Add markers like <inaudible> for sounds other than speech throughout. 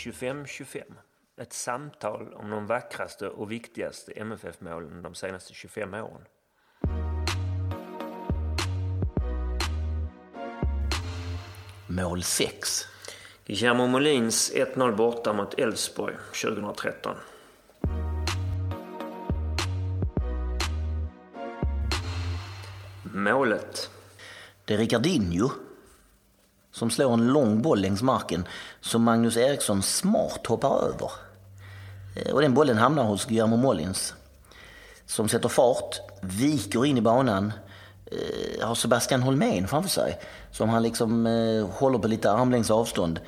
25-25. Ett samtal om de vackraste och viktigaste MFF-målen de senaste 25 åren. Mål 6. Guillermo Molins 1-0 borta mot Elfsborg 2013. Målet. Det är Ricardinho som slår en lång boll längs marken som Magnus Eriksson smart hoppar över. Eh, och den bollen hamnar hos Guillermo Molins som sätter fart, viker in i banan, eh, har Sebastian Holmén framför sig som han liksom eh, håller på lite armlängds avstånd.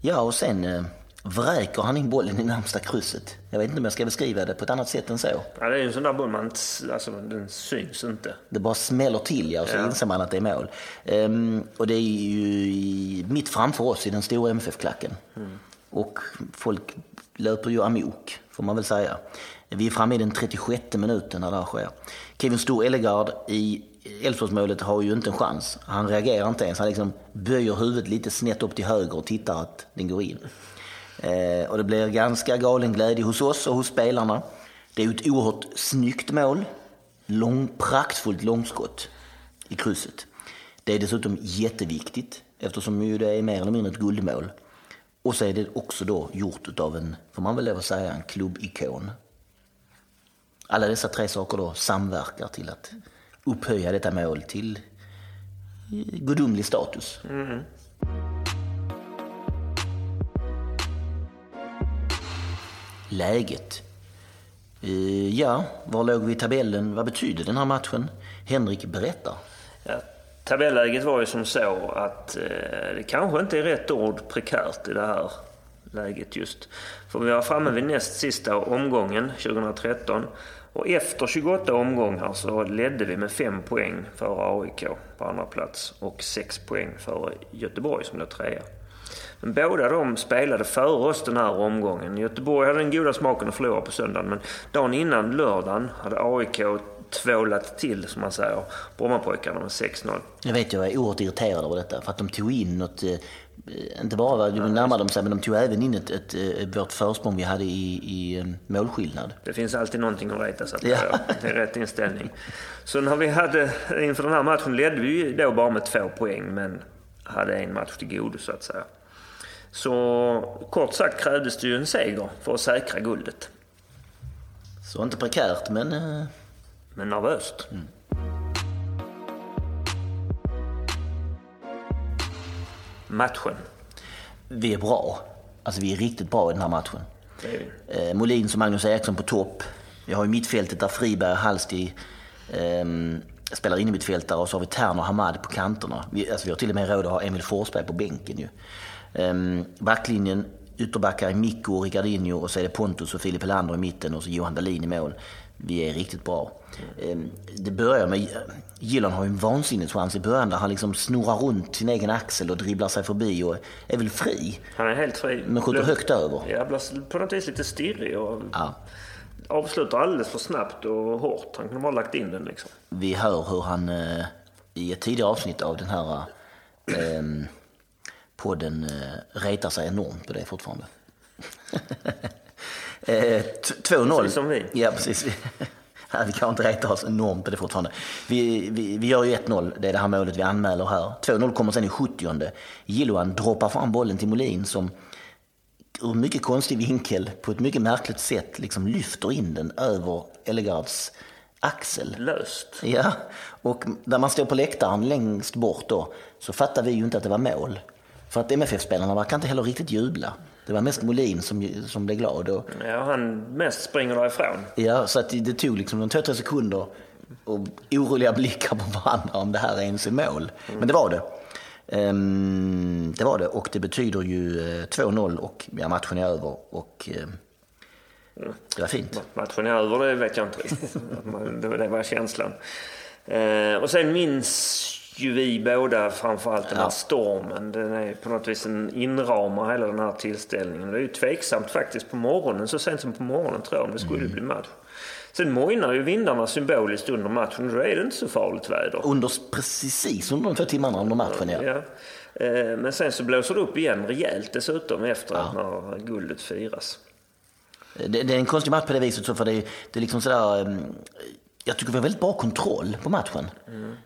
Ja, och sen eh, vräker han in bollen i närmsta krysset. Jag vet inte om jag ska beskriva det på ett annat sätt än så. Ja, det är ju en sån där boll man alltså den syns inte. Det bara smäller till ja, och så Ja. inser man att det är mål. Ehm, och det är ju mitt framför oss i den stora MFF-klacken. Och folk löper ju amok, får man väl säga. Vi är framme i den 36 minuten när det här sker. Kevin Stor Ellegard i Elfsborgsmålet har ju inte en chans. Han reagerar inte ens. Han liksom böjer huvudet lite snett upp till höger och tittar att den går in. Eh, och det blir ganska galen glädje hos oss och hos spelarna. Det är ett oerhört snyggt mål. Lång, praktfullt långskott i krysset. Det är dessutom jätteviktigt eftersom ju det är mer eller mindre ett guldmål. Och så är det också då gjort av en, får man väl lov att säga, en klubbikon. Alla dessa tre saker då samverkar till att upphöja detta mål till eh, gudomlig status. Mm. Läget. Eh, ja, var låg vi i tabellen? Vad betyder den här matchen? Henrik berättar. Ja, tabelläget var ju som så att eh, det kanske inte är rätt ord prekärt i det här läget just. För vi var framme vid näst sista omgången 2013 och efter 28 omgångar så ledde vi med 5 poäng före AIK på andra plats och 6 poäng före Göteborg som låg trea. Men båda de spelade före oss den här omgången. Göteborg hade den goda smaken att förlora på söndagen men dagen innan lördagen hade AIK tvålat till, som man säger, Brommapojkarna med 6-0. Jag vet, jag är oerhört irriterad över detta. För att de tog in något, eh, inte bara de närmade de sig, men de tog även in ett, ett, ett, vårt försprång vi hade i, i eh, målskillnad. Det finns alltid någonting att reta sig på. Ja. Ja. Det är rätt inställning. Så när vi hade, inför den här matchen ledde vi då bara med två poäng men hade en match till godo så att säga. Så kort sagt krävdes det ju en seger för att säkra guldet. Så inte prekärt, men eh, Men nervöst. Matchen. vi är bra. Alltså vi är riktigt bra i den här matchen. Eh, Molins och Magnus Eriksson på topp. Vi har ju mittfältet där Friberg och Hallstig ehm, spelar in i mittfältare och så har vi Terner och Hamad på kanterna. Vi, alltså vi har till och med råd att ha Emil Forsberg på bänken ju. Ehm, backlinjen, ytterbackar är Mikko och Ricardinho och så är det Pontus och Filip Helander i mitten och så Johan Dahlin i mål. Vi är riktigt bra. Ehm, det börjar med, Gillan har ju en vansinneschans i början där han liksom snurrar runt sin egen axel och dribblar sig förbi och är väl fri. Han är helt fri. Men skjuter högt över. Ja, blir på något vis lite stirrig och Ja. avslutar alldeles för snabbt och hårt. Han kunde bara lagt in den liksom. Vi hör hur han eh, i ett tidigare avsnitt av den här eh, podden eh, retar sig enormt på det fortfarande. <laughs> eh, t- 2-0. Precis som vi. Ja, precis. <laughs> Nej, vi kan inte reta oss enormt på det fortfarande. Vi, vi, vi gör ju 1-0, det är det här målet vi anmäler här. 2-0 kommer sen i 70 Gilloan droppar fram bollen till Molin som ur mycket konstig vinkel på ett mycket märkligt sätt liksom lyfter in den över Ellegards axel. Löst. Ja, och när man står på läktaren längst bort då så fattar vi ju inte att det var mål. För att MFF-spelarna verkar inte heller riktigt jubla. Det var mest Molin som, som blev glad. Och, Ja, han mest springer därifrån. ja, så att det, tog liksom två, tre sekunder och oroliga blickar på varandra om det här ens är mål. Men det var det. Ehm, det var det och det betyder ju eh, 2-0 och ja, matchen är över. Och, eh, det var fint. Matchen är över, det vet jag inte riktigt. <laughs> det var- känslan. Eh, och sen minns ju vi båda framförallt den här Ja. stormen. Den är på något vis en inramar hela den här tillställningen. Det är ju tveksamt faktiskt på morgonen, så sent som på morgonen tror jag, om det skulle Mm. bli match. Sen mojnar ju vindarna symboliskt under matchen och då är det inte så farligt väder. Under, precis under de två timmarna under matchen, ja. Ja. Eh, men sen så blåser det upp igen rejält dessutom efter att när guldet firas. Det, det är en konstig match på det viset, för det, det är liksom sådär... mm, Jag tycker vi har väldigt bra kontroll på matchen.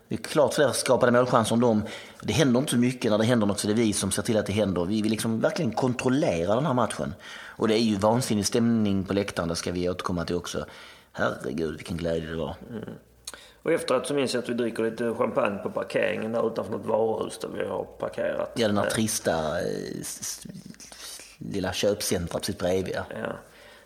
Vi är klart fler skapade målchanser än dem. Det händer inte så mycket. När det händer något så är det vi som ser till att det händer. Vi vill liksom verkligen kontrollera den här matchen. Och det är ju vansinnig stämning på läktaren, det ska vi återkomma till också. Herregud vilken glädje det var. Och efteråt så minns jag att vi dricker lite champagne på parkeringen där utanför något varuhus där vi har parkerat. Ja, den här trista eh, lilla köpcentret precis bredvid. ja.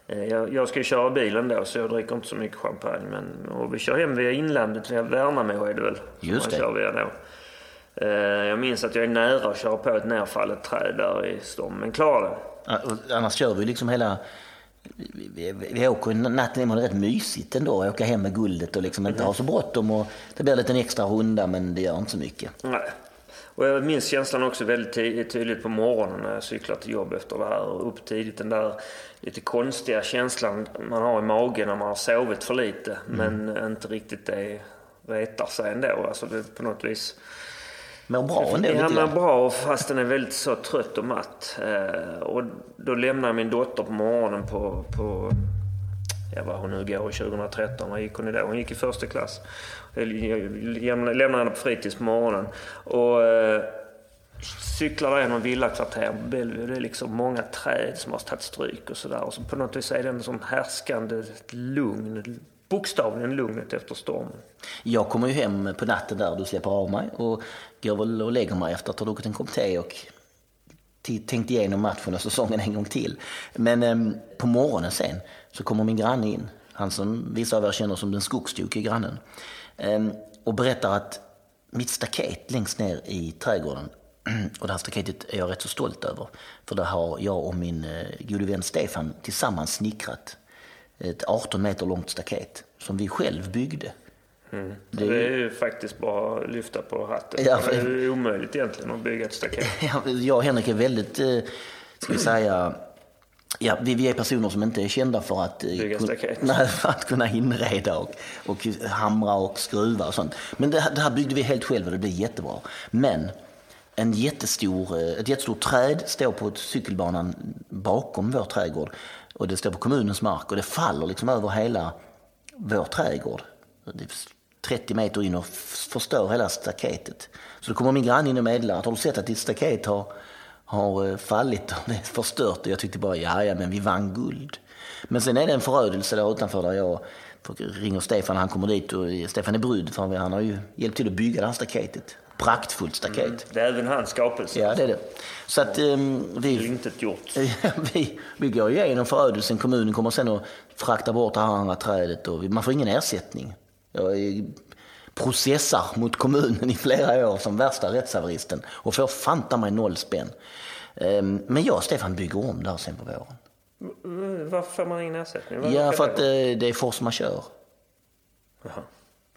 Eh, Jag, jag ska ju köra bilen då så jag dricker inte så mycket champagne. Men, och vi kör hem via inlandet, via Värnamo är det väl? Just det. Kör via då. Eh, Jag minns att jag är nära att köra på ett nerfallet träd där i storm, men klarar det. Annars kör vi liksom hela... Vi, vi, vi åker natten igenom, det är rätt mysigt ändå att åka hem med guldet och liksom inte ha så bråttom. Och det blir en liten extra runda men det gör inte så mycket. Nej. Och jag minns känslan också väldigt ty- tydligt på morgonen när jag cyklar till jobb efter det här. Och upp tidigt, den där lite konstiga känslan man har i magen när man har sovit för lite. Men inte riktigt det retar sig ändå. Alltså det på något vis... Mår bra ändå Ja, grann. bra fast den är väldigt så trött och matt. Eh, och då lämnar jag min dotter på morgonen på, på ja, vad hon nu går i 2013. Vad gick hon i då? Hon gick i första klass. Jag lämnar henne på fritids på morgonen. Och eh, cyklar där genom villakvarter på Bellevue. Det är liksom många träd som har tagit stryk och sådär. Och så på något vis är det en sån härskande lugn. Bokstavligen lugnet efter stormen. Jag kommer ju hem på natten där du släpper av mig och går väl och lägger mig efter att ha druckit en kopp te och tänkt igenom matchen och säsongen en gång till. Men eh, på morgonen sen så kommer min granne in, han som vissa av er känner som den skogstokige. grannen, och berättar att mitt staket längst ner i trädgården, <clears throat> och det här staketet är jag rätt så stolt över, för där har jag och min eh, gode vän Stefan tillsammans snickrat ett 18 meter långt staket som vi själv byggde. Det är ju faktiskt bara att lyfta på hatten. Ja, det är omöjligt egentligen att bygga ett staket. <laughs> Ja, Jag och Henrik är väldigt, eh, ska vi säga, ja, vi, vi är personer som inte är kända för att, eh, kun- nej, <laughs> för att kunna inreda och, och hamra och skruva och sånt. Men det, det här byggde vi helt själva och det blev jättebra. Men en jättestor, eh, ett jättestort träd står på cykelbanan bakom vår trädgård. Och det står på kommunens mark och det faller liksom över hela vår trädgård. Det är 30 meter in och förstör hela staketet. Så då kommer min granne in och meddelar att har du sett att ditt staket har, har eh, fallit och <laughs> det förstört? Och jag tyckte bara, ja, ja, men vi vann guld. Men sen är det en förödelse där utanför där jag ringer Stefan, han kommer dit och Stefan är brud för han har ju hjälpt till att bygga det här staketet. Praktfullt staket. Det är även hans skapelse. Ja, det är det. Så att ehm, vi, Intet gjort. <laughs> vi, vi går igenom förödelsen. Kommunen kommer sen att frakta bort det här andra trädet och vi- man får ingen ersättning. Jag är- processar mot kommunen i flera år som värsta rättshaveristen och får fanta mig noll spänn. Ehm, Men jag och Stefan bygger om det här sen på våren. Mm, Varför får man ingen ersättning? Ja, för att det eh, det är force majeure. Jaha.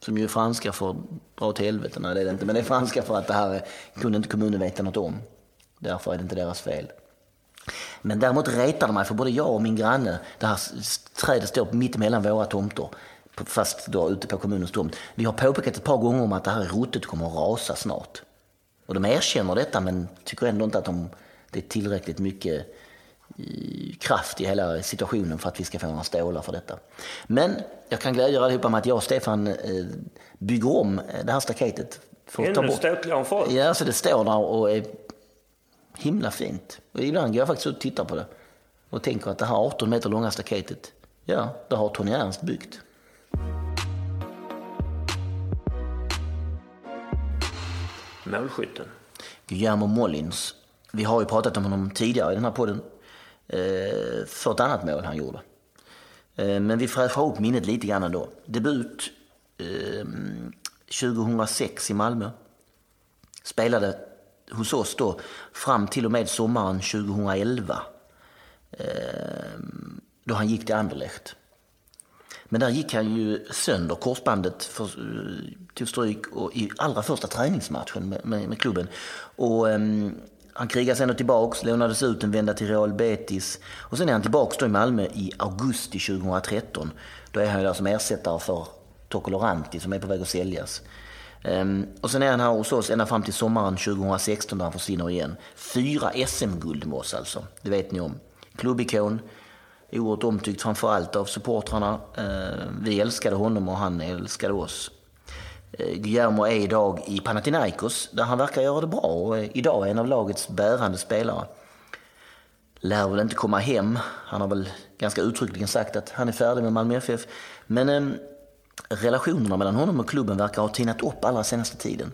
Som ju är franska för dra åt helvete. Nej, det är det inte. Men det är franska för att det här kunde inte kommunen veta något om. Därför är det inte deras fel. Men däremot retar det mig för både jag och min granne, det här trädet står mitt emellan våra tomter, fast då ute på kommunens tomt. Vi har påpekat ett par gånger om att det här rotet kommer att rasa snart. Och de erkänner detta men tycker ändå inte att de, det är tillräckligt mycket eh, kraft i hela situationen för att vi ska få några stålar för detta. Men jag kan glädja er allihopa med att jag och Stefan eh, bygger om eh, det här staketet. För att ta bort- ståtligare än förut. Ja, så det står där och är himla fint. Och ibland går jag faktiskt ut och tittar på det och tänker att det här 18 meter långa staketet, ja, det har Tony Ernst byggt. Målskytten. Guillermo Mollins. Vi har ju pratat om honom tidigare i den här podden. Eh, för ett annat mål han gjorde. Eh, men vi fräschar upp minnet lite grann ändå. Debut eh, 2006 i Malmö. Spelade hos oss då fram till och med sommaren 2011. Eh, då han gick till Anderlecht. Men där gick han ju sönder korsbandet, för, eh, tog stryk och i allra första träningsmatchen med, med, med klubben. Och, um, han krigade sen tillbaks, lånades ut en vända till Real Betis och sen är han tillbaks då i Malmö i augusti 2013. Då är han ju där som ersättare för Toccoloranti som är på väg att säljas. Um, och sen är han här hos oss ända fram till sommaren 2016 då han försvinner igen. Fyra SM-guld med oss alltså, det vet ni om. Klubbikon, oerhört omtyckt framförallt av supportrarna. Eh, vi älskade honom och han älskade oss. Eh, Guillermo är idag i Panathinaikos där han verkar göra det bra och är en av lagets bärande spelare. Lär väl inte komma hem. Han har väl ganska uttryckligen sagt att han är färdig med Malmö FF. Men eh, relationerna mellan honom och klubben verkar ha tinat upp allra senaste tiden.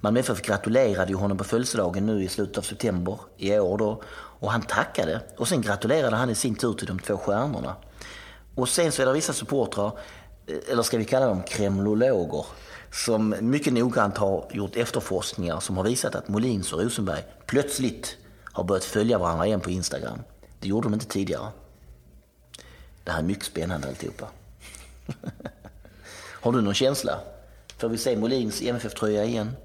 Malmö FF gratulerade ju honom på födelsedagen nu i slutet av september i år då. Och han tackade. Och sen gratulerade han i sin tur till de två stjärnorna. Och sen så är det vissa supportrar, eh, eller ska vi kalla dem kremlologer, som mycket noggrant har gjort efterforskningar som har visat att Molins och Rosenberg plötsligt har börjat följa varandra igen på Instagram. Det gjorde de inte tidigare. Det här är mycket spännande alltihopa. <laughs> har du någon känsla? Får vi se Molins MFF-tröja igen?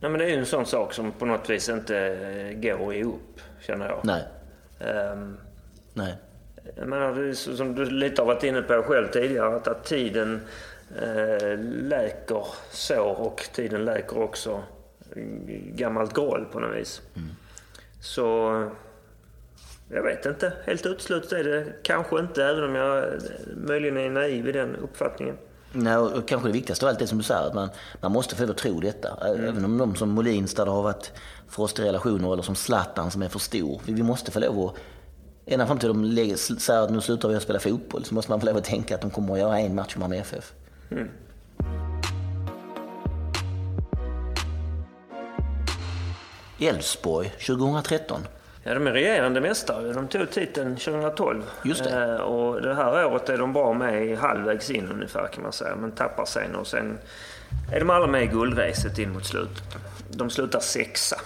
Nej, men det är ju en sån sak som på något vis inte eh, går ihop, känner jag. Nej. Um, Nej. jag menar, som du lite har varit inne på själv tidigare, att, att tiden eh, läker sår och tiden läker också gammalt groll på något vis. Mm. Så jag vet inte. Helt uteslutet är det kanske inte, även om jag möjligen är naiv i den uppfattningen. Nej, och kanske det viktigaste av allt är som du säger, att man, man måste få lov att tro detta. Mm. Även om de som Molins, där det har varit frostiga relationer, eller som Zlatan som är för stor. Vi måste få lov att, ända fram till de lägger, säger att nu slutar vi att spela fotboll, så måste man få lov att tänka att de kommer att göra en match med FF. Mm. Elfsborg 2013. Ja, de är regerande mästare. De tog titeln 2012. Just det. Eh, och det här året är de bra med halvvägs in ungefär kan man säga. Men tappar sen och sen är de alla med i guldracet in mot slutet. De slutar sexa.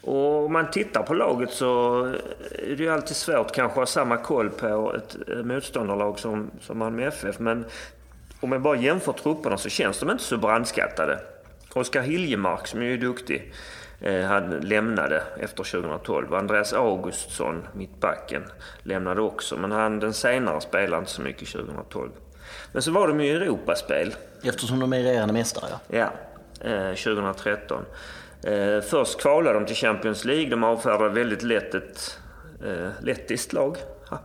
Och om man tittar på laget så är det ju alltid svårt kanske att ha samma koll på ett motståndarlag som, som Malmö FF. Men om man bara jämför trupperna så känns de inte så brandskattade. Oskar Hiljemark som är ju duktig Eh, han lämnade efter 2012. Andreas Augustsson, mittbacken, lämnade också. Men han den senare spelade inte så mycket 2012. Men så var de ju i Europaspel. Eftersom de är regerande mästare ja. Ja, 2013. Eh, först kvalade de till Champions League. De avfärdade väldigt lätt ett eh, lettiskt lag. <laughs>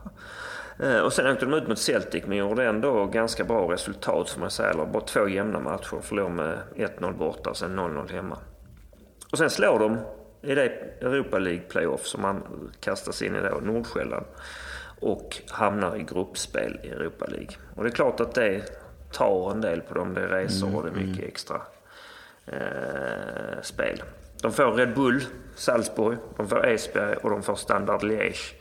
Och sen åkte de ut mot Celtic men gjorde ändå ganska bra resultat får man säga. Eller bara två jämna matcher. Förlorade med 1-0 borta och sen 0-0 hemma. Och sen slår de i det Europa League playoff som man kastas in i då, Nordsjälland. Och hamnar i gruppspel i Europa League. Och det är klart att det tar en del på dem. Det är resor mm, och det är mycket mm. extra eh, spel. De får Red Bull, Salzburg, de får Esbjerg och de får Standard Liège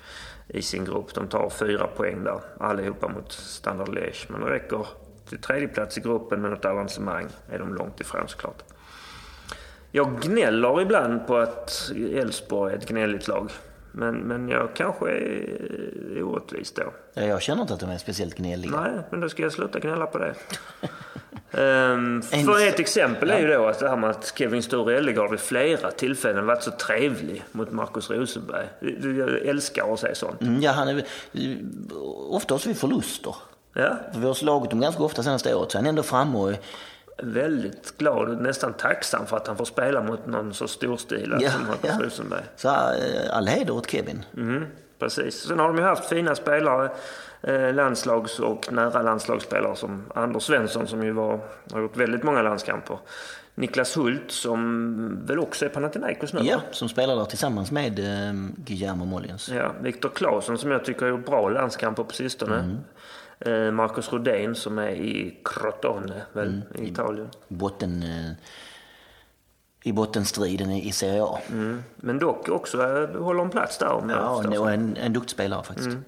i sin grupp. De tar fyra poäng där, allihopa mot Standard Liège. Men det räcker till tredje plats i gruppen med något avancemang är de långt ifrån såklart. Jag gnäller ibland på att Elfsborg är ett gnälligt lag. Men, men jag kanske är orättvis då. Ja, jag känner inte att de är speciellt gnälliga. Nej, men då ska jag sluta gnälla på det. <laughs> um, för ett exempel är ju då att det här med att Kevin Sture Ellegard vid flera tillfällen varit så trevlig mot Markus Rosenberg. Jag älskar att säga sånt. Mm, ja, han är oftast vid förluster. Ja. vi har slagit dem ganska ofta senaste året, så han är ändå framme och väldigt glad och nästan tacksam för att han får spela mot någon så storstilad ja, som Marcus ja. Rosenberg. Så eh, all heder åt Kevin. Mm, precis. Sen har de ju haft fina spelare, eh, landslags och nära landslagsspelare som Anders Svensson som ju var, har gjort väldigt många landskamper. Niklas Hult som väl också är Panathinaikos nu? Ja, som spelar där tillsammans med eh, Guillermo Mollins. Ja, Viktor Claesson som jag tycker har gjort bra landskamper på sistone. Mm. Eh, Marcus Rodén som är i Crotone, väl, mm, i Italien. Botten, eh, I bottenstriden i Serie A. Mm. Men dock också eh, håller en plats där. Om ja, och en, en duktig spelare faktiskt. Mm.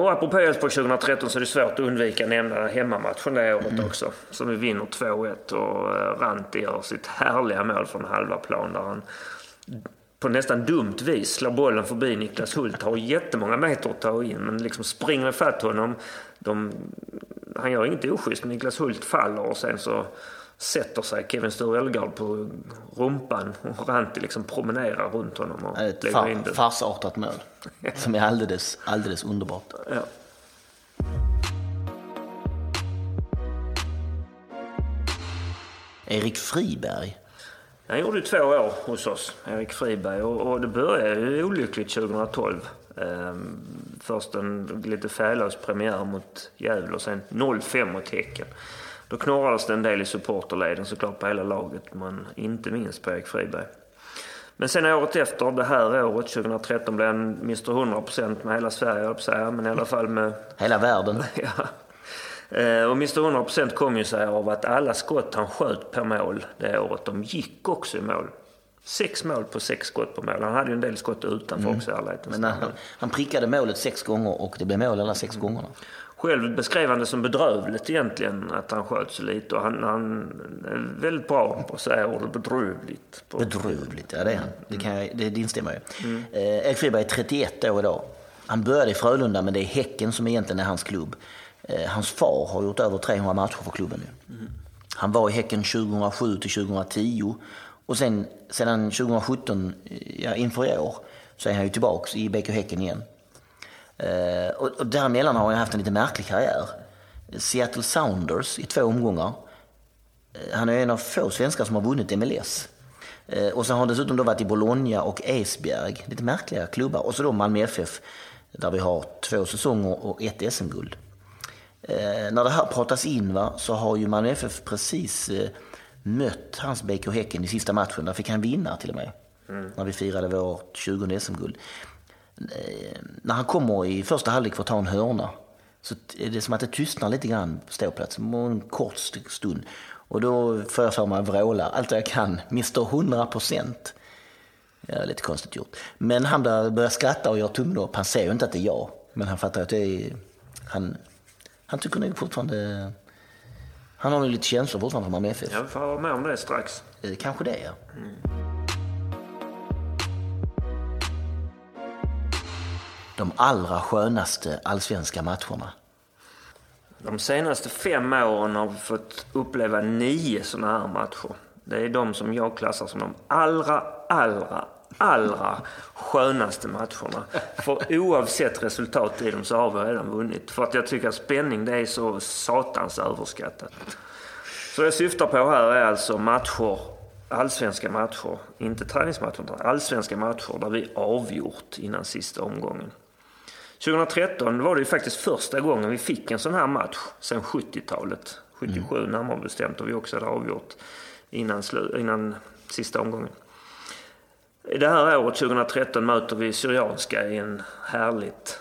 Och apropå Elfsborg 2013 så är det svårt att undvika nämna hemmamatchen det året mm. också. Som vi vinner 2-1 och Ranti gör sitt härliga mål från halva plan där han på nästan dumt vis slår bollen förbi Niklas Hult. Har jättemånga meter att ta in men liksom springer ifatt honom. De, han gör inget oschysst. Niklas Hult faller och sen så sätter sig Kevin Sture på rumpan och Ranti liksom promenerar runt honom och Ett far, in farsartat mål som är alldeles, alldeles underbart. Ja. Erik Friberg. Han gjorde två år hos oss, Erik Friberg, och, och det började ju olyckligt 2012. Ehm, först en lite färglös premiär mot Gävle och sen 0-5 mot Häcken. Då knorrades det en del i supporterleden såklart på hela laget, men inte minst på Erik Friberg. Men sen året efter, det här året, 2013, blev han Mr 100% med hela Sverige, jag säga, men i alla fall med... Hela världen. <laughs> ja. Eh, och Mr 100% kom ju sig av att alla skott han sköt per mål det året, de gick också i mål. Sex mål på sex skott på mål. Han hade ju en del skott utanför mm. också Men han, han prickade målet sex gånger och det blev mål alla sex gångerna. Själv beskrev han det som bedrövligt egentligen att han sköt så lite. Och han, han är väldigt bra på att säga ordet bedrövligt. På... Bedrövligt, ja det är han. Det, kan jag, det, det instämmer jag mm. eh, Erik Friberg är 31 år idag. Han började i Frölunda men det är Häcken som egentligen är hans klubb. Eh, hans far har gjort över 300 matcher för klubben nu. Mm. Han var i Häcken 2007 till 2010 och sen sedan 2017, eh, ja, inför i år, så är han ju tillbaks i BK Häcken igen. Eh, och, och däremellan har han haft en lite märklig karriär. Seattle Sounders i två omgångar. Eh, han är en av få svenskar som har vunnit MLS. Eh, och sen har han dessutom då varit i Bologna och Esbjerg, lite märkliga klubbar. Och så då Malmö FF, där vi har två säsonger och ett SM-guld. Eh, när det här pratas in va, så har ju Malmö FF precis eh, mött hans BK Häcken i sista matchen. Där fick han vinna till och med. Mm. När vi firade vårt 20 SM-guld. Eh, när han kommer i första halvlek för att ta en hörna så är det som att det tystnar lite grann på ståplats, en kort stund. Och då får jag för mig att vråla allt jag kan, Mr 100 procent. Ja, lite konstigt gjort. Men han börjar skratta och gör tummen upp. Han ser ju inte att det är jag, men han fattar att det är... Han, han tycker nog fortfarande... Han har nog lite känslor fortfarande för Malmö FF. Ja, vi får vara med om det strax. Eh, kanske det, ja. Mm. De allra skönaste allsvenska matcherna. De senaste fem åren har vi fått uppleva nio sådana här matcher. Det är de som jag klassar som de allra, allra, allra skönaste matcherna. För oavsett resultat i dem så har vi redan vunnit. För att jag tycker att spänning det är så satans överskattat. Så det jag syftar på här är alltså matcher, allsvenska matcher, inte träningsmatcher, utan allsvenska matcher där vi avgjort innan sista omgången. 2013 var det ju faktiskt första gången vi fick en sån här match sen 70-talet. 77 mm. närmare bestämt och vi också hade avgjort innan, innan sista omgången. I det här året, 2013, möter vi Syrianska i en härligt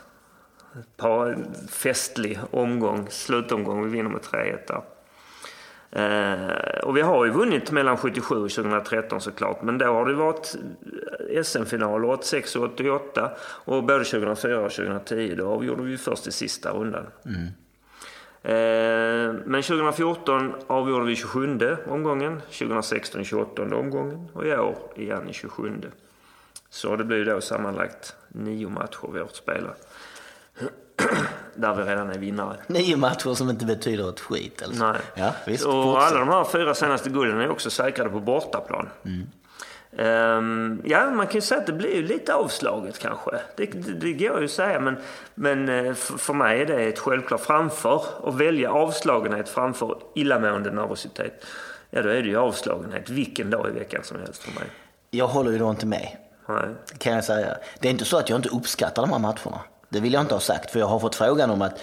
par, festlig omgång, slutomgång. Vi vinner med 3-1 där. Eh, och vi har ju vunnit mellan 77 och 2013 såklart. Men då har det varit eh, SM-finaler 86 och 88. Och både 2004 och 2010 då avgjorde vi först i sista rundan. Mm. Eh, men 2014 avgjorde vi 27 omgången, 2016 28 omgången och i år igen i 27. Så det blir då sammanlagt nio matcher vi har spelat. <clears throat> Där vi redan är vinnare. Nio matcher som inte betyder ett skit alltså. Nej. Ja, visst, och alla de här fyra senaste gulden är också säkrade på bortaplan. Mm. Um, ja, man kan ju säga att det blir lite avslaget kanske. Det, det, det går ju att säga, men, men eh, för, för mig är det ett självklart framför. Att välja avslagenhet framför illamående nervositet. Ja, då är det ju avslagenhet vilken dag i veckan som helst för mig. Jag håller ju då inte med. Nej. Kan jag säga. Det är inte så att jag inte uppskattar de här matcherna. Det vill jag inte ha sagt, för jag har fått frågan om att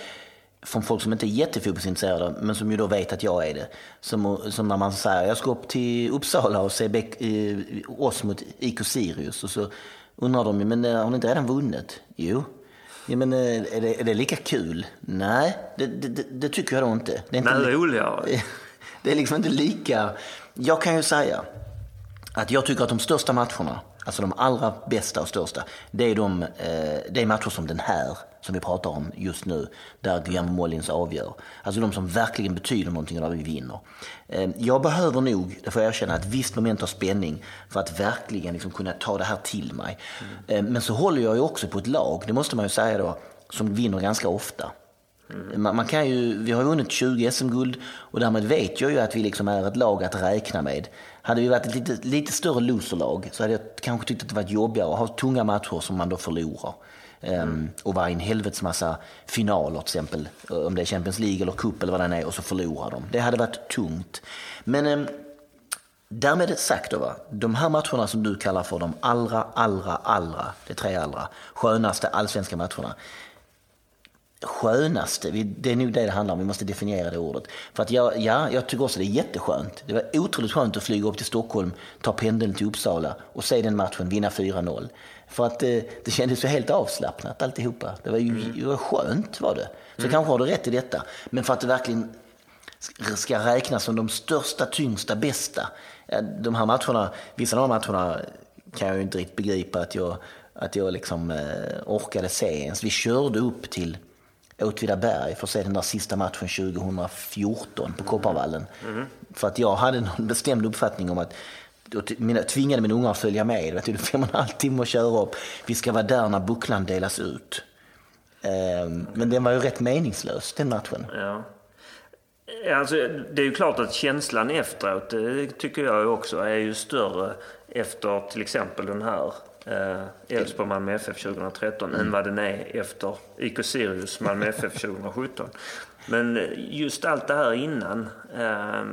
från folk som inte är jättefotbollsintresserade, men som ju då vet att jag är det. Som, som när man säger, jag ska upp till Uppsala och se Beck, eh, oss mot IK Sirius. Och så undrar de, men eh, har ni inte redan vunnit? Jo. Ja, men eh, är det, är det lika kul? Nej, det, det, det tycker jag då inte. Det är inte Nej, roligare. <laughs> Det är liksom inte lika... Jag kan ju säga att jag tycker att de största matcherna Alltså de allra bästa och största, det är, de, det är matcher som den här, som vi pratar om just nu, där Guillermo Mollins avgör. Alltså de som verkligen betyder någonting och där vi vinner. Eh, jag behöver nog, det får jag erkänna, ett visst moment av spänning för att verkligen liksom kunna ta det här till mig. Mm. Eh, men så håller jag ju också på ett lag, det måste man ju säga då, som vinner ganska ofta. Mm. Man, man, kan ju, vi har vunnit 20 SM-guld och därmed vet jag ju att vi liksom är ett lag att räkna med. Hade vi varit ett lite, lite större loserlag så hade jag kanske tyckt att det varit jobbigare att ha tunga matcher som man då förlorar. Mm. Och vara i en helvetes massa finaler till exempel, eh, om det är Champions League eller Cup eller vad det är, och så förlorar de. Det hade varit tungt. Men ehm, Därmed sagt då, va? de här matcherna som du kallar för de allra, allra, allra, det tre allra skönaste allsvenska matcherna. Skönaste, det är nog det det handlar om, vi måste definiera det ordet. För att jag, ja, jag tycker också det är jätteskönt. Det var otroligt skönt att flyga upp till Stockholm, ta pendeln till Uppsala och se den matchen, vinna 4-0. För att det, eh, det kändes så helt avslappnat alltihopa. Det var ju mm. var skönt var det. Så mm. kanske har du rätt i detta. Men för att det verkligen ska räknas som de största, tyngsta, bästa. De här matcherna, vissa av de matcherna kan jag ju inte riktigt begripa att jag, att jag liksom eh, orkade se ens. Vi körde upp till Åtvidaberg för att se den där sista matchen 2014 på Kopparvallen. Mm. För att jag hade någon bestämd uppfattning om att mina, tvingade mina ungar att följa med. Det tog fem och en halv timme att köra upp. Vi ska vara där när bucklan delas ut. Um, men den var ju rätt meningslös, den matchen. Ja. Alltså, det är ju klart att känslan efteråt, det tycker jag också, är ju större efter till exempel den här eh, Elfsborg Malmö FF 2013 mm. än vad den är efter IK Sirius Malmö FF 2017. Men just allt det här innan eh,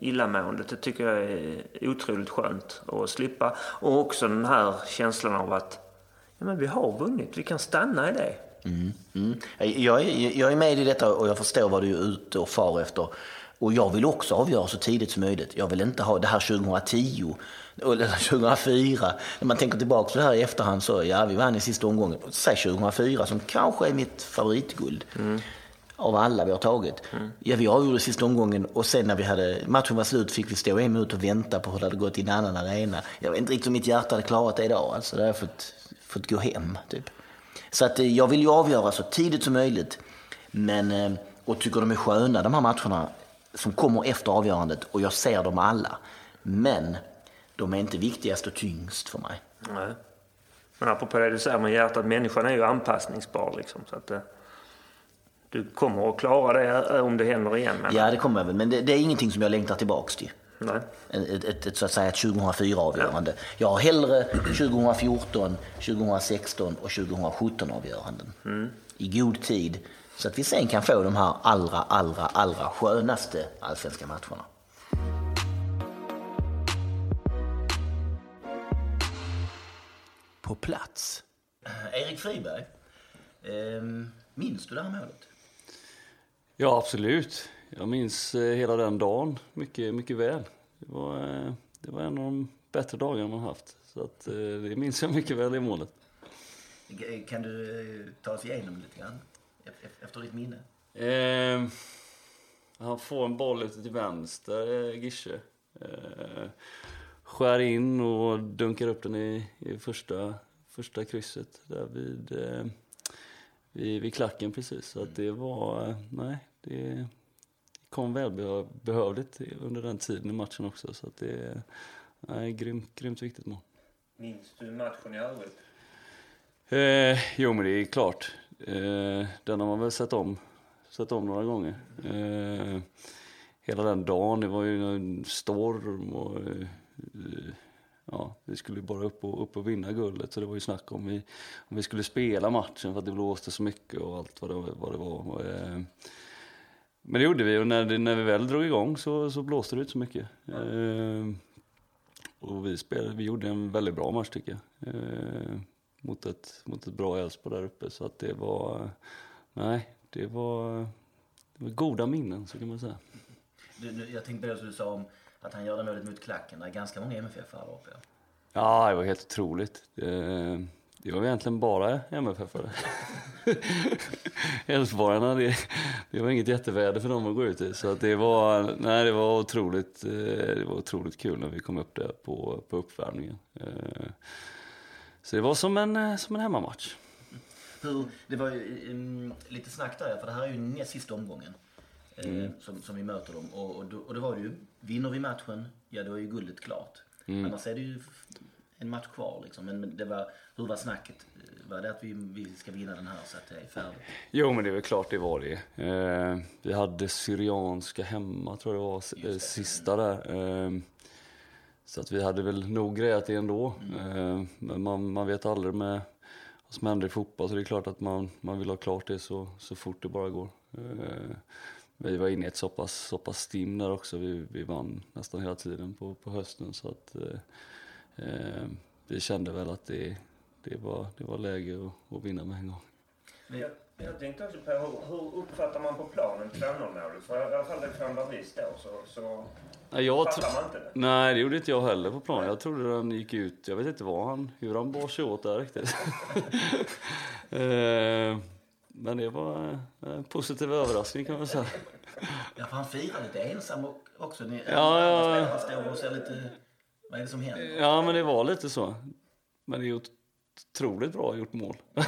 illamåendet, det tycker jag är otroligt skönt att slippa. Och också den här känslan av att ja, men vi har vunnit, vi kan stanna i det. Mm, mm. Jag, är, jag är med i detta och jag förstår vad du är ute och far efter. Och jag vill också avgöra så tidigt som möjligt. Jag vill inte ha det här 2010 eller 2004. När man tänker tillbaka på det här i efterhand så, ja vi vann i sista omgången. Säg 2004 som kanske är mitt favoritguld. Mm. Av alla vi har tagit. Mm. Ja, vi avgjorde sista omgången och sen när vi hade, matchen var slut fick vi stå en minut och vänta på hur det hade gått i en annan arena. Jag vet inte riktigt om mitt hjärta hade klarat det idag. Alltså, det har jag fått, fått gå hem. Typ. Så att, eh, jag vill ju avgöra så tidigt som möjligt. Men, eh, och tycker de är sköna de här matcherna som kommer efter avgörandet och jag ser dem alla. Men de är inte viktigast och tyngst för mig. Nej. Men apropå det du säger med hjärtat, människan är ju anpassningsbar liksom. Så att, eh, du kommer att klara det om det händer igen. Men... Ja, det kommer jag väl. Men det, det, är ingenting som jag längtar tillbaks till. Nej. Ett, ett, ett, så att säga ett 2004-avgörande. Ja. Jag har hellre 2014, 2016 och 2017 avgöranden. Mm. I god tid. Så att vi sen kan få de här allra, allra, allra skönaste allsvenska matcherna. På plats. Erik Friberg, eh, minns du det här målet? Ja, absolut. Jag minns eh, hela den dagen mycket, mycket väl. Det var, eh, det var en av de bättre dagarna man haft. Så att, eh, det minns jag mycket väl, i målet. Kan du ta oss igenom lite grann? Efter ditt minne? Eh, han får en boll ute till vänster, Gische. Eh, skär in och dunkar upp den i, i första, första krysset där vid, eh, vid, vid klacken precis. Så att det var, nej, det kom välbehövligt under den tiden i matchen också. Så att det är grymt, grymt viktigt mål. Minns du matchen i övrigt? Eh, jo, men det är klart. Eh, den har man väl sett om, sett om några gånger. Eh, hela den dagen, det var ju en storm och eh, ja, vi skulle bara upp och, upp och vinna guldet. Så det var ju snack om vi, om vi skulle spela matchen för att det blåste så mycket och allt vad det, vad det var. Eh, men det gjorde vi och när, det, när vi väl drog igång så, så blåste det ut så mycket. Eh, och vi, spelade, vi gjorde en väldigt bra match tycker jag. Eh, mot, ett, mot ett bra Elfsborg där uppe. Så att det var, nej, det var, det var goda minnen så kan man säga. Du, jag tänkte på det som du sa om att han gör det målet mot klacken. Det är ganska många MFF här uppe. Ja, det var helt otroligt. Det, det var egentligen bara MFF-are. <laughs> Älvsborgarna, det, det var inget jätteväder för dem att gå ut i. Så att det, var, nej, det, var otroligt, eh, det var otroligt kul när vi kom upp där på, på uppvärmningen. Eh, så det var som en, eh, som en hemmamatch. Hur, det var ju um, lite snack där, för det här är ju näst sista omgången. Mm. som, som vi möter dem. Och, och, då, och då var det ju, vinner vi matchen, ja då är ju guldet klart. Mm. Annars är det ju en match kvar liksom. Men det var, hur var snacket? Var det att vi, vi ska vinna den här så att det är färdigt? Jo men det är väl klart det var det. Eh, vi hade Syrianska hemma tror jag det var, det. sista där. Eh, så att vi hade väl nog grejat det ändå. Mm. Eh, men man, man vet aldrig med vad som händer i fotboll så det är klart att man, man vill ha klart det så, så fort det bara går. Vi var inne i ett så pass, så pass stim där också. Vi, vi vann nästan hela tiden på, på hösten så att eh, eh, vi kände väl att det, det, var, det var läge att, att vinna med en gång. Jag, jag tänkte också på hur, hur uppfattar man på planen 2-0-målet? För i alla fall det vi står så, så Nej, jag fattar man inte det. Nej, det gjorde inte jag heller på plan. Jag trodde den gick ut. Jag vet inte vad han, hur han bar sig åt där riktigt. <laughs> Eh, Men det var en positiv överraskning kan man säga. Ja, för han firar lite ensam också. Ni, Ja, ja. Han står och ser lite... Vad är det som händer? Ja, men det var lite så. Men det är otroligt bra gjort mål. <laughs>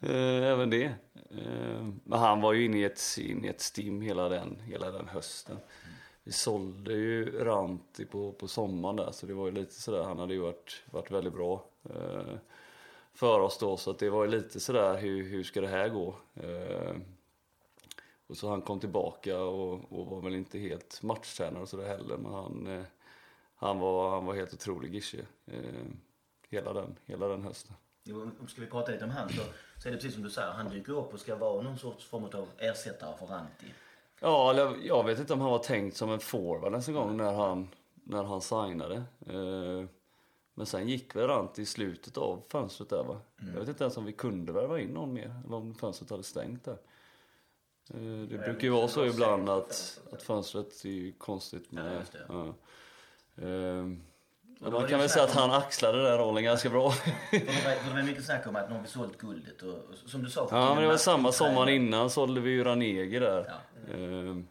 Eh, Även det. Eh, Men han var ju inne i ett, in i ett stim hela den, hela den hösten. Vi sålde ju Ranti på, på sommaren där, så det var ju lite sådär, han hade ju varit, varit väldigt bra eh, för oss då, så att det var lite sådär, hur, hur ska det här gå? Eh, och så han kom tillbaka och, och var väl inte helt matchtränare och sådär heller, men han, eh, han, var, han var helt otrolig Gische. Eh, hela, den, hela den hösten. Jo, om ska vi prata lite om han så, så är det precis som du säger. Han dyker upp och ska vara någon sorts form av ersättare för Ranti. Ja, eller jag vet inte om han var tänkt som en forward ens en gång när han, när han signade. Eh, men sen gick väl Rant i slutet av fönstret där va? Jag vet inte ens om vi kunde värva in någon mer, eller om fönstret hade stängt där. Eh, det brukar ju vara så ibland att, att fönstret är ju konstigt Ja, med... Ja. Eh, men var man kan väl säga snack att han axlade den rollen ganska bra. Det, var, det var mycket snack om att nu har vi sålt guldet och, och som du sa. Ja, men det var samma sommar innan sålde vi ju Ranegi där. Ja. Ehm,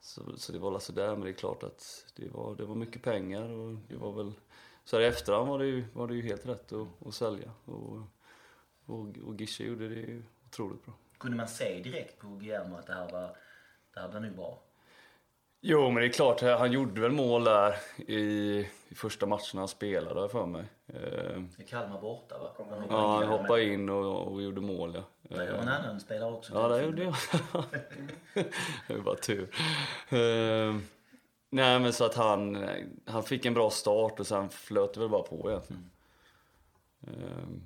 Så, så det var väl sådär, men det är klart att det var, det var mycket pengar och det var väl... Så här i efterhand var det ju, var det ju helt rätt att, att sälja. Och, och, och Gische gjorde det ju otroligt bra. Kunde man se direkt på Guillermo att det här var, det här var nog bra? Jo, men det är klart, han gjorde väl mål där i, i första matchen han spelade för mig. Det är Kalmar borta va? Han hoppade Ja, han hoppade in och, och gjorde mål ja. Det var en annan spelare också. Ja, det gjorde jag. <laughs> <laughs> det var bara tur. Nej, men så att han, han fick en bra start och sen flöt det väl bara på egentligen. Ehm,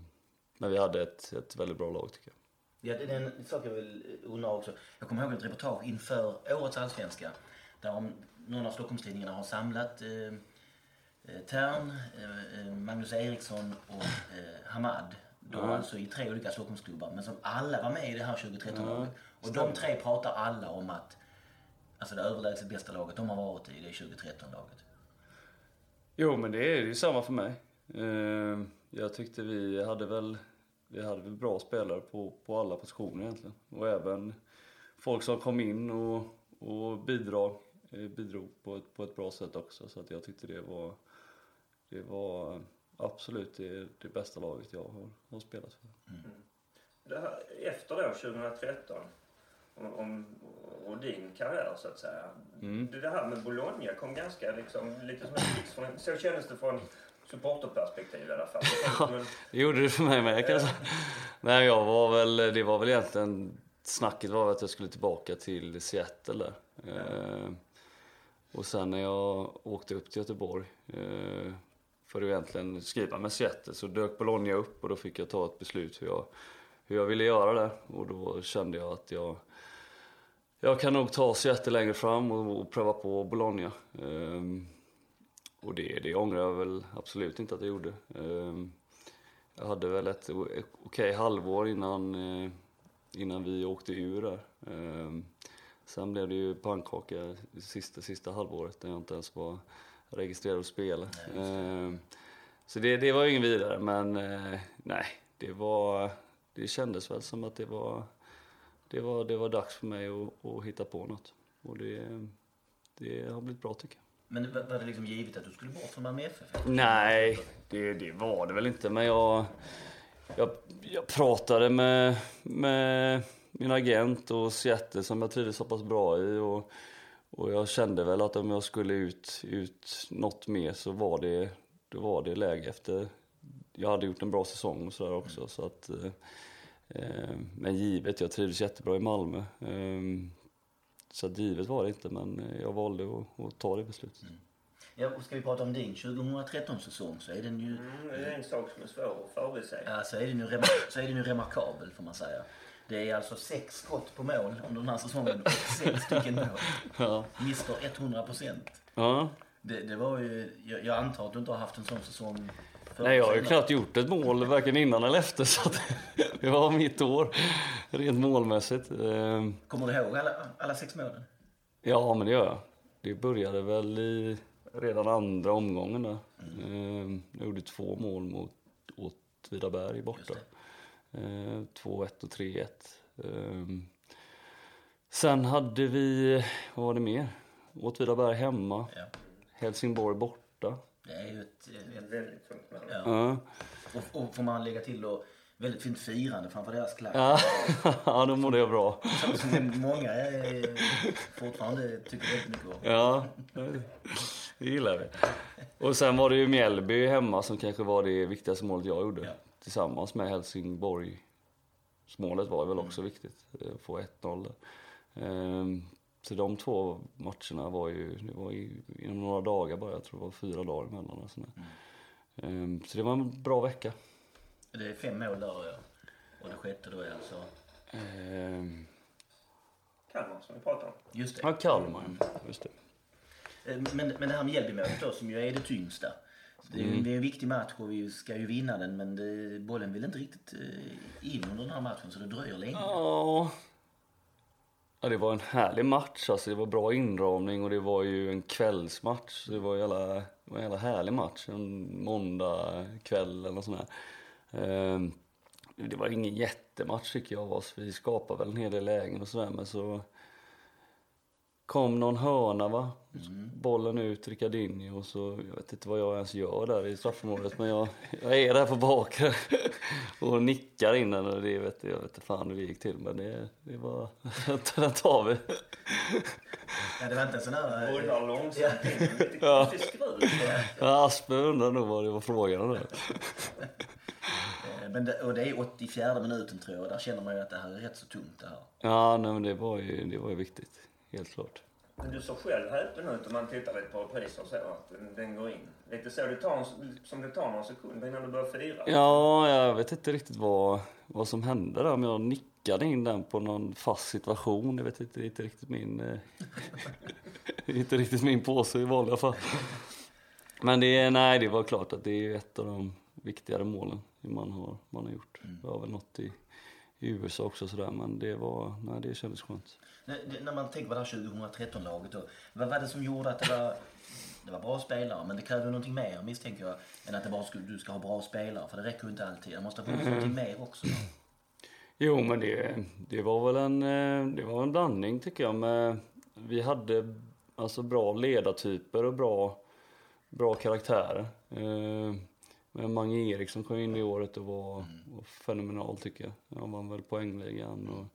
men vi hade ett, ett väldigt bra lag tycker jag. Ja, det är en sak jag vill undra också. Jag kommer ihåg ett reportage inför årets allsvenska. Där om någon av Stockholmstidningarna har samlat eh, eh, Tern, eh, eh, Magnus Eriksson och eh, Hamad. De var alltså i tre olika Stockholmsklubbar men som alla var med i det här 2013-laget. och de tre pratar alla om att alltså det överlägset bästa laget de har varit i det 2013-laget. Jo, men det är ju samma för mig. Ehm, jag tyckte vi hade väl, vi hade väl bra spelare på, på alla positioner egentligen. Och även folk som kom in och, och bidrog, eh, bidrog på, ett, på ett bra sätt också. Så att jag tyckte det var, det var absolut det, det bästa laget jag har, har spelat för. Det här, efter då, 2013, om, om, och din karriär så att säga. Det, det här med Bologna kom ganska liksom, lite som en blixt så kändes det från supporterperspektiv i alla fall. <laughs> En- Det gjorde det för mig med kan jag säga. Nej, jag var väl, det var väl egentligen, snacket var att jag skulle tillbaka till Seattle där. Eh, och sen när jag åkte upp till Göteborg eh, för att egentligen skriva med Seattle så dök Bologna upp och då fick jag ta ett beslut hur jag, hur jag ville göra det. Och då kände jag att jag, jag kan nog ta Seattle längre fram och, och pröva på Bologna. Eh, och det, det ångrar jag väl absolut inte att jag gjorde. Ehm, Jag hade väl ett okej halvår innan, eh, innan vi åkte ur där. Ehm, Sen blev det ju pannkaka sista, sista halvåret när jag inte ens var registrerad att spela. Ehm, Så det, det var ju ingen vidare, men eh, nej, det var, det kändes väl som att det var, det var, det var dags för mig att, att hitta på något. Och det, det har blivit bra tycker jag. Men var det liksom givet att du skulle bort från Malmö FF? Nej, det, det var det väl inte. Men jag, jag, jag pratade med, med min agent och Seattle som jag trivdes så pass bra i. Och, och jag kände väl att om jag skulle ut, ut något mer så var det, då var det läge efter... Jag hade gjort en bra säsong och sådär också. Så att, eh, men givet, jag trivdes jättebra i Malmö. Eh, så givet var det inte, men jag valde att, att ta det beslutet. Ja, och ska vi prata om din 2013-säsong så är den ju, Mm, det är en sak som är svår att förutse. ja, så är den ju, remar- så är den ju remarkabel får man säga. Det är alltså sex skott på mål under den här säsongen och sex stycken mål. Ja. Mister 100 procent. ja. Det, det var ju, jag, jag antar att du inte har haft en sån säsong. Nej, jag har ju knappt gjort ett mål varken innan eller efter så <laughs> det var mitt år rent målmässigt. Ehm, Kommer du ihåg alla, alla sex målen? Ja, men det gör jag. Det började väl i redan andra omgången där. Ehm, Jag gjorde två mål mot Åtvidaberg borta. Ehm, 2-1 och 3-1. Ehm, Sen hade vi, vad var det mer? Åtvidaberg hemma, Ja. Helsingborg borta. Det är ju ett... ett Väldigt tungt mål. ja. Ja, och, och får man lägga till då väldigt fint firande framför deras klack. ja. <laughs> ja då mådde jag bra. Som, som många eh, fortfarande tycker väldigt mycket om. Ja, det gillar vi. Och sen var det ju Mjällby hemma som kanske var det viktigaste målet jag gjorde. Ja. Tillsammans med Helsingborg. Målet var väl också viktigt, eh, få 1-0 där. Ehm, Så de två matcherna var ju, det var ju inom några dagar bara, jag tror det var fyra dagar emellan. Och sådär. Ehm, Så det var en bra vecka. Det är fem mål där ja. Och det sjätte då är alltså... Ehm, Kalmar som vi pratade om. Just det. Ja, Kalmar, just det. Eh, Men, men det här med Mjällbymålet då, som ju är det tyngsta. Det är, Mm. det är en viktig match och vi ska ju vinna den men det, bollen vill inte riktigt eh, in under den här matchen så det dröjer länge. Ja. Ja, det var en härlig match. Alltså, det var bra inramning och det var ju en kvällsmatch. Det var, jävla, det var en jävla härlig match. En måndag kväll eller något sånt där. Ehm, det var ingen jättematch tycker jag av oss. Vi skapade väl en hel del lägen och sådär men så kom någon hörna va. Bollen ut, Ricardinho och så, jag vet inte vad jag ens gör där i straffområdet men jag, jag är där på bakre <laughs> och nickar in den och det vet jag vet inte fan hur det gick till men det, det var, <laughs> den tar vi. Ja, det var inte en sån här... eh, Rullar långsamt in. Lite Ja. Ja, Asper undrar nog vad det var frågan om. Eh, Men det, och det är 84 minuten tror jag och där känner man ju att det här är rätt så tungt det här. Ja, nej men det var ju, det var ju viktigt. Helt klart. Men du såg själv häpen ut om man tittar lite på repriser och så, att den, går in. Lite så det tar, en- som det tar några sekunder innan du börjar fira. Ja, jag vet inte riktigt vad, vad som hände där. Om jag nickade in den på någon fast situation. Jag vet inte, det är inte riktigt min... eh, <laughs> inte riktigt min påse i vanliga fall. Men det, är- nej, det var klart att det är ett av de viktigare målen man har, man har gjort. Det var väl något i, i USA också sådär, men det var, nej det kändes skönt. När, man tänker på det här 2013-laget då. Vad var det som gjorde att det var... Det var bra spelare men det krävde någonting mer misstänker jag. Än att det bara skulle, du ska ha bra spelare för det räcker ju inte alltid. Det måste ha funnits någonting mer också. Jo, men det, det var väl en, eh, det var en blandning tycker jag. Med, vi hade alltså bra ledartyper och bra, bra karaktärer. Eh, men Mange Eriksson kom in i året och var, var fenomenal tycker jag. Han vann väl poängligan. Och,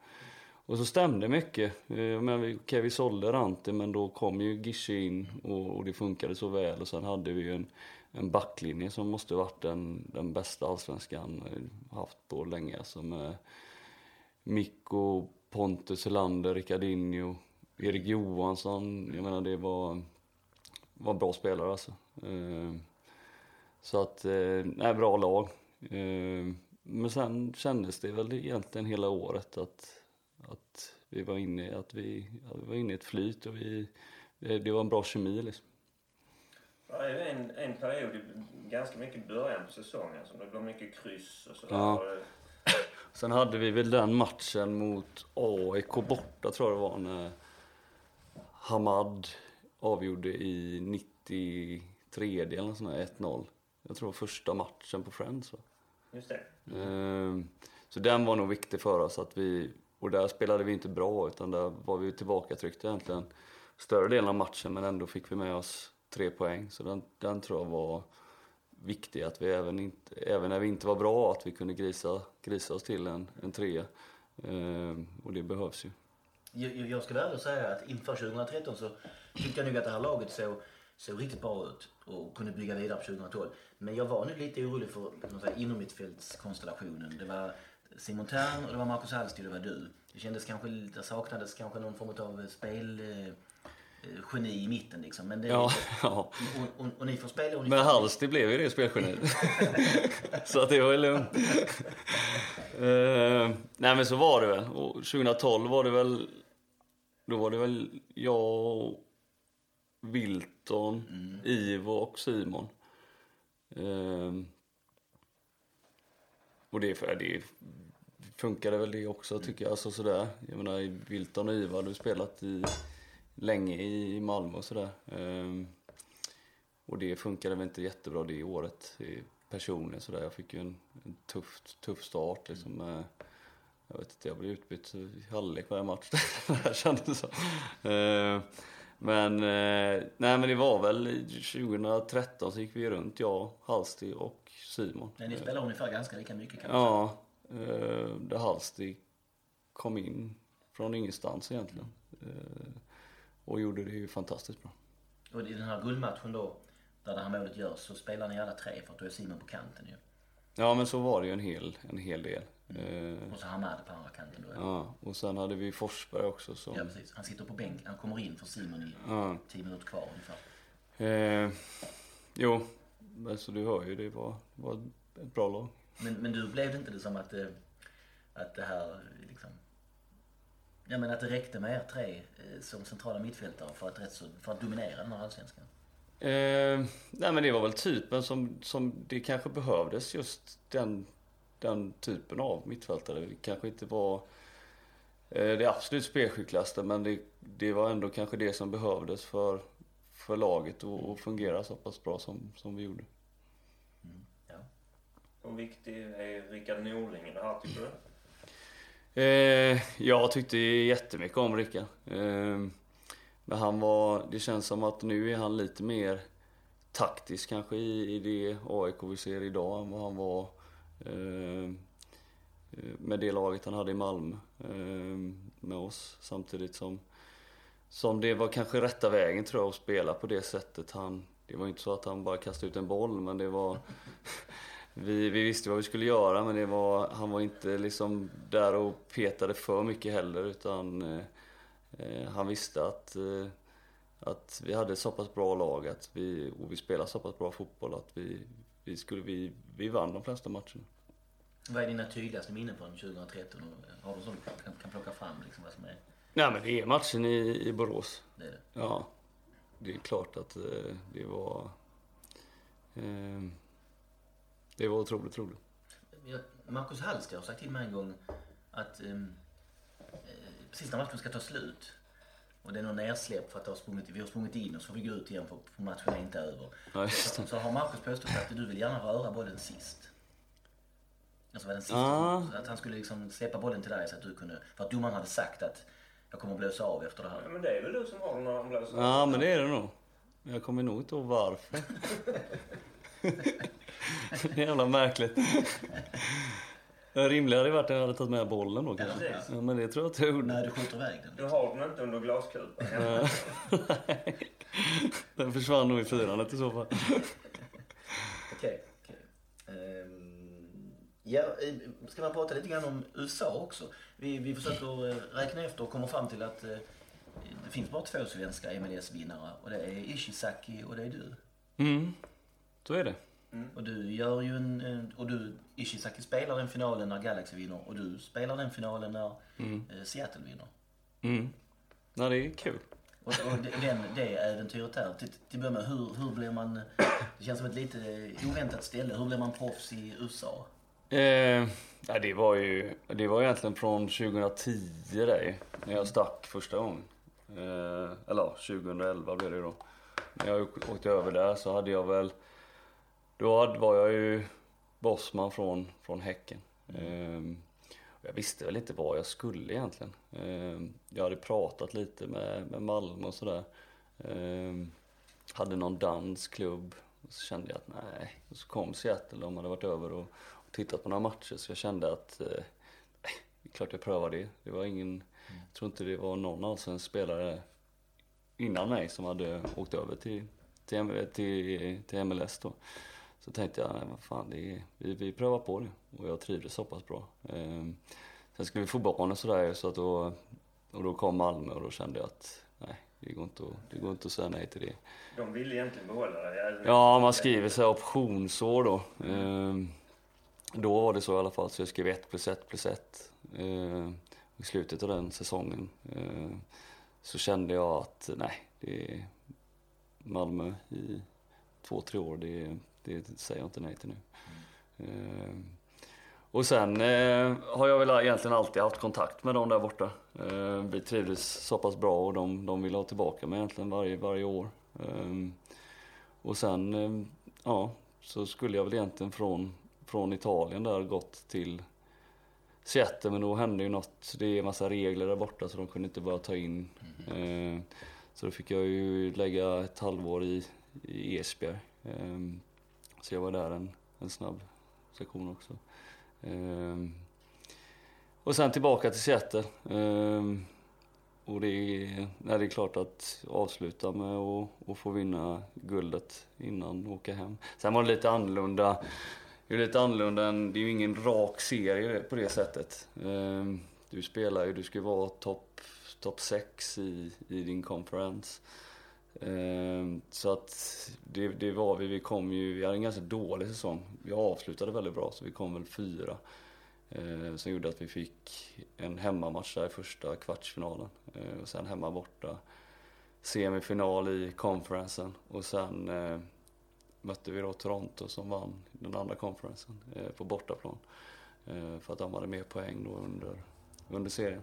och så stämde mycket. Eh, Men vi, okej, vi sålde Rante men då kom ju Gische in och, och det funkade så väl. Och sen hade vi ju en, en backlinje som måste varit den, den bästa allsvenskan eh, haft på länge. Alltså med Mikko, Pontus Helander, Ricardinho, Erik Johansson. Jag menar det var, var bra spelare alltså. Eh, Så att, eh, bra lag. Eh, Men sen kändes det väl egentligen hela året att, att vi var inne, i- att vi, att vi var inne i ett flyt och vi, det det var en bra kemi liksom. Det är ju en, en period, ganska mycket i början på säsongen, som det går mycket kryss och sådär. Ja. Det- Sen hade vi väl den matchen mot AIK borta tror jag det var när Hamad avgjorde i 93 eller nåt sånt där, 1-0. Jag tror första matchen på Friends va? Just det. Ehm, Så den var nog viktig för oss att vi, och där spelade vi inte bra utan där var vi tillbaka tryckta egentligen större delen av matchen men ändå fick vi med oss tre poäng. Så den, den tror jag var viktig att vi även, inte, även när vi inte var bra att vi kunde grisa, grisa oss till en, en trea. Ehm, och det behövs ju. Jag, jag- ska väl säga att inför 2013 så tyckte jag nog att det här laget såg, såg riktigt bra ut och kunde bygga vidare på 2012. Men jag var nu lite orolig för inomhittfältskonstellationen. Det var Simon Thern och det var Marcus Hallstig och det var du. Det kändes kanske, det saknades kanske någon form av spel... Eh, eh, geni i mitten liksom. Men, det, Ja, ja. och, och, och ni får spela och ni Men blev ju det spelgeniet. <laughs> så att det var ju lugnt. Eh, nej men så var det väl. Och 2012 var det väl, då var det väl jag, Wilton, Ivo och Simon. Eh, och det, det funkade väl det också tycker jag. Alltså sådär. Jag menar Wilton och Ivo hade ju spelat i, länge i Malmö och sådär. Eh, och det funkade väl inte jättebra det året personligen sådär. Jag fick ju en, en tuff, tuff start liksom. Med, jag vet inte, jag blev utbytt i halvlek varje match. <laughs> det kändes så. Eh, Men, eh, nej men det var väl i 2013 så gick vi runt, jag, Halsti och Simon. Men ni spelar ungefär ganska lika mycket kan man. Ja, eh, där Halsti kom in från ingenstans egentligen. Eh, och gjorde det ju fantastiskt bra. Och i den här guldmatchen då, där det här målet görs, så spelar ni alla tre för att då är Simon på kanten ju. Ja men så var det ju en hel, en hel del. Eh, Och så Hamad på andra kanten då. Ja. och sen hade vi Forsberg också som... ja, precis. Han sitter på bänk. Han kommer in för Simon i Ja. tio minuter kvar ungefär. Eh, jo, alltså du hör ju, det var, var ett bra lag. Men, men du upplevde inte det som att, eh, att det här liksom... Ja men att det räckte med er tre eh, som centrala mittfältare för att, rätt så, för att dominera den här allsvenskan? Eh, nej men det var väl typen som, som det kanske behövdes just den, den typen av mittfältare. Det kanske inte var eh, det absolut spelskickligaste men det, det var ändå kanske det som behövdes för, för laget att fungera så pass bra som, som vi gjorde. Ja. Hur viktig är Rickard Norling i det här tycker du? Eh, jag tyckte jättemycket om Rickard. Eh, men han var, det känns som att nu är han lite mer taktisk kanske i, i det AIK vi ser idag än vad han var Eh, eh, med det laget han hade i Malmö eh, med oss. Samtidigt som, som det var kanske rätta vägen tror jag att spela på det sättet. Han, det var inte så att han bara kastade ut en boll men det var <laughs> vi, vi visste vad vi skulle göra men det var, han var inte liksom där och petade för mycket heller utan eh, eh, han visste att, eh, att vi hade så pass bra lag att vi, och vi spelade så pass bra fotboll att vi, vi, skulle, vi, vi vann de flesta matcherna. Vad är dina tydligaste minnen från 2013? Och Har du sånt du kan, kan plocka fram liksom vad som är Nej men det är matchen i, i Borås. det? Är det? Ja, det är klart att eh, det var... Eh, det var otroligt roligt. Marcus Hallster har sagt till mig en gång att ehm, eh, precis när matchen ska ta slut och det är någon nersläpp för att det har sprungit, vi har sprungit in och så får vi gå ut igen för, för matchen är inte över. Ja, just Så, det. så har Marcus påstått att du vill gärna röra bollen sist. Alltså var den sista, Ah. så att han skulle liksom släppa bollen till dig så att du kunde, för att domaren hade sagt att jag kommer att blåsa av efter det Ja, här. men det är väl du som har den när han blåser Ja men det är det nog. Jag kommer nog inte ihåg varför. <laughs> <laughs> Jävla märkligt. Det rimliga hade varit att jag hade tagit med bollen då kanske. Ja, men det tror jag att jag gjorde. När du skjuter iväg den. Du har den inte under glaskupan. <laughs> Den försvann nog i firandet i så fall. Okej. okej. Ehm, ja, eh, ska man prata lite grann om USA också? Vi, vi försöker eh, räkna efter och kommer fram till att eh, det finns bara två svenska MLS-vinnare och det är Ishizaki och det är du. Mm, så är det. Och du gör ju en, och du, Ishizaki spelar den finalen när Galaxy vinner och du spelar den finalen när eh, Seattle vinner. Mm. Ja, det är kul. Och, och det- den, det äventyret där, till, till att börja med, hur, hur blir man, det känns som ett lite oväntat ställe, hur blir man proffs i USA? Eh, ja, det var ju det var egentligen från 2010 det, när jag stack första gången. Eh, eller ja, 2011 blev det då. När jag åk- åkte över där så hade jag väl, då var jag ju bossman från, från Häcken. Eh, och jag visste väl inte vad jag skulle egentligen. Eh, jag hade pratat lite med, med Malmö och sådär. Eh, hade någon dansklubb. Och så kände jag att nej. Och så kom Seattle, de hade varit över och, och tittat på några matcher. Så jag kände att eh, nej, det är klart jag prövar det. Det var ingen, jag tror inte det var någon allsvensk spelare innan mig som hade åkt över till, till, till, till MLS då. Så tänkte jag, nej vad fan, det är, vi, vi prövar på det. Och jag trivdes så pass bra. Ehm, sen skulle vi få barn och sådär så att då, och då kom Malmö och då kände jag att nej, det, går inte att, det går inte att säga nej till det. De vill egentligen behålla dig? Ja, man skriver så här optionsår då. Mm. Då var det så i alla fall, så jag skrev 1 plus 1 plus 1. I slutet av den säsongen så kände jag att nej, det är Malmö i två, tre år, det, det säger jag inte nej till nu. Mm. Och sen eh, har jag väl egentligen alltid haft kontakt med dem där borta. Eh, vi trivdes så pass bra och de, de vill ha tillbaka mig egentligen varje, varje år. Eh, och sen, eh, ja, så skulle jag väl egentligen från, från Italien där gått till Seattle men då hände ju något. Det är en massa regler där borta så de kunde inte bara ta in. Mm. så då fick jag ju lägga ett halvår i, i Esbjerg. Så jag var där en, en snabb sektion också. Ehm, och sen tillbaka till Seattle. Ehm, och det är, nej, det är klart att avsluta med att få vinna guldet innan åka hem. Sen var det lite annorlunda. Det är lite annorlunda än, det är ju ingen rak serie på det sättet. Ehm, du spelar ju, du ska vara topp top 6 i, i din conference. Ehm, så att det, det var vi, vi kom ju, vi hade en ganska dålig säsong. Vi avslutade väldigt bra så vi kom väl fyra. Ehm, som gjorde att vi fick en hemmamatch där i första kvartsfinalen. Ehm, och sen hemma borta semifinal i konferensen. Och sen eh, mötte vi då Toronto som vann den andra konferensen eh, på bortaplan. För att de hade mer poäng då under, under serien.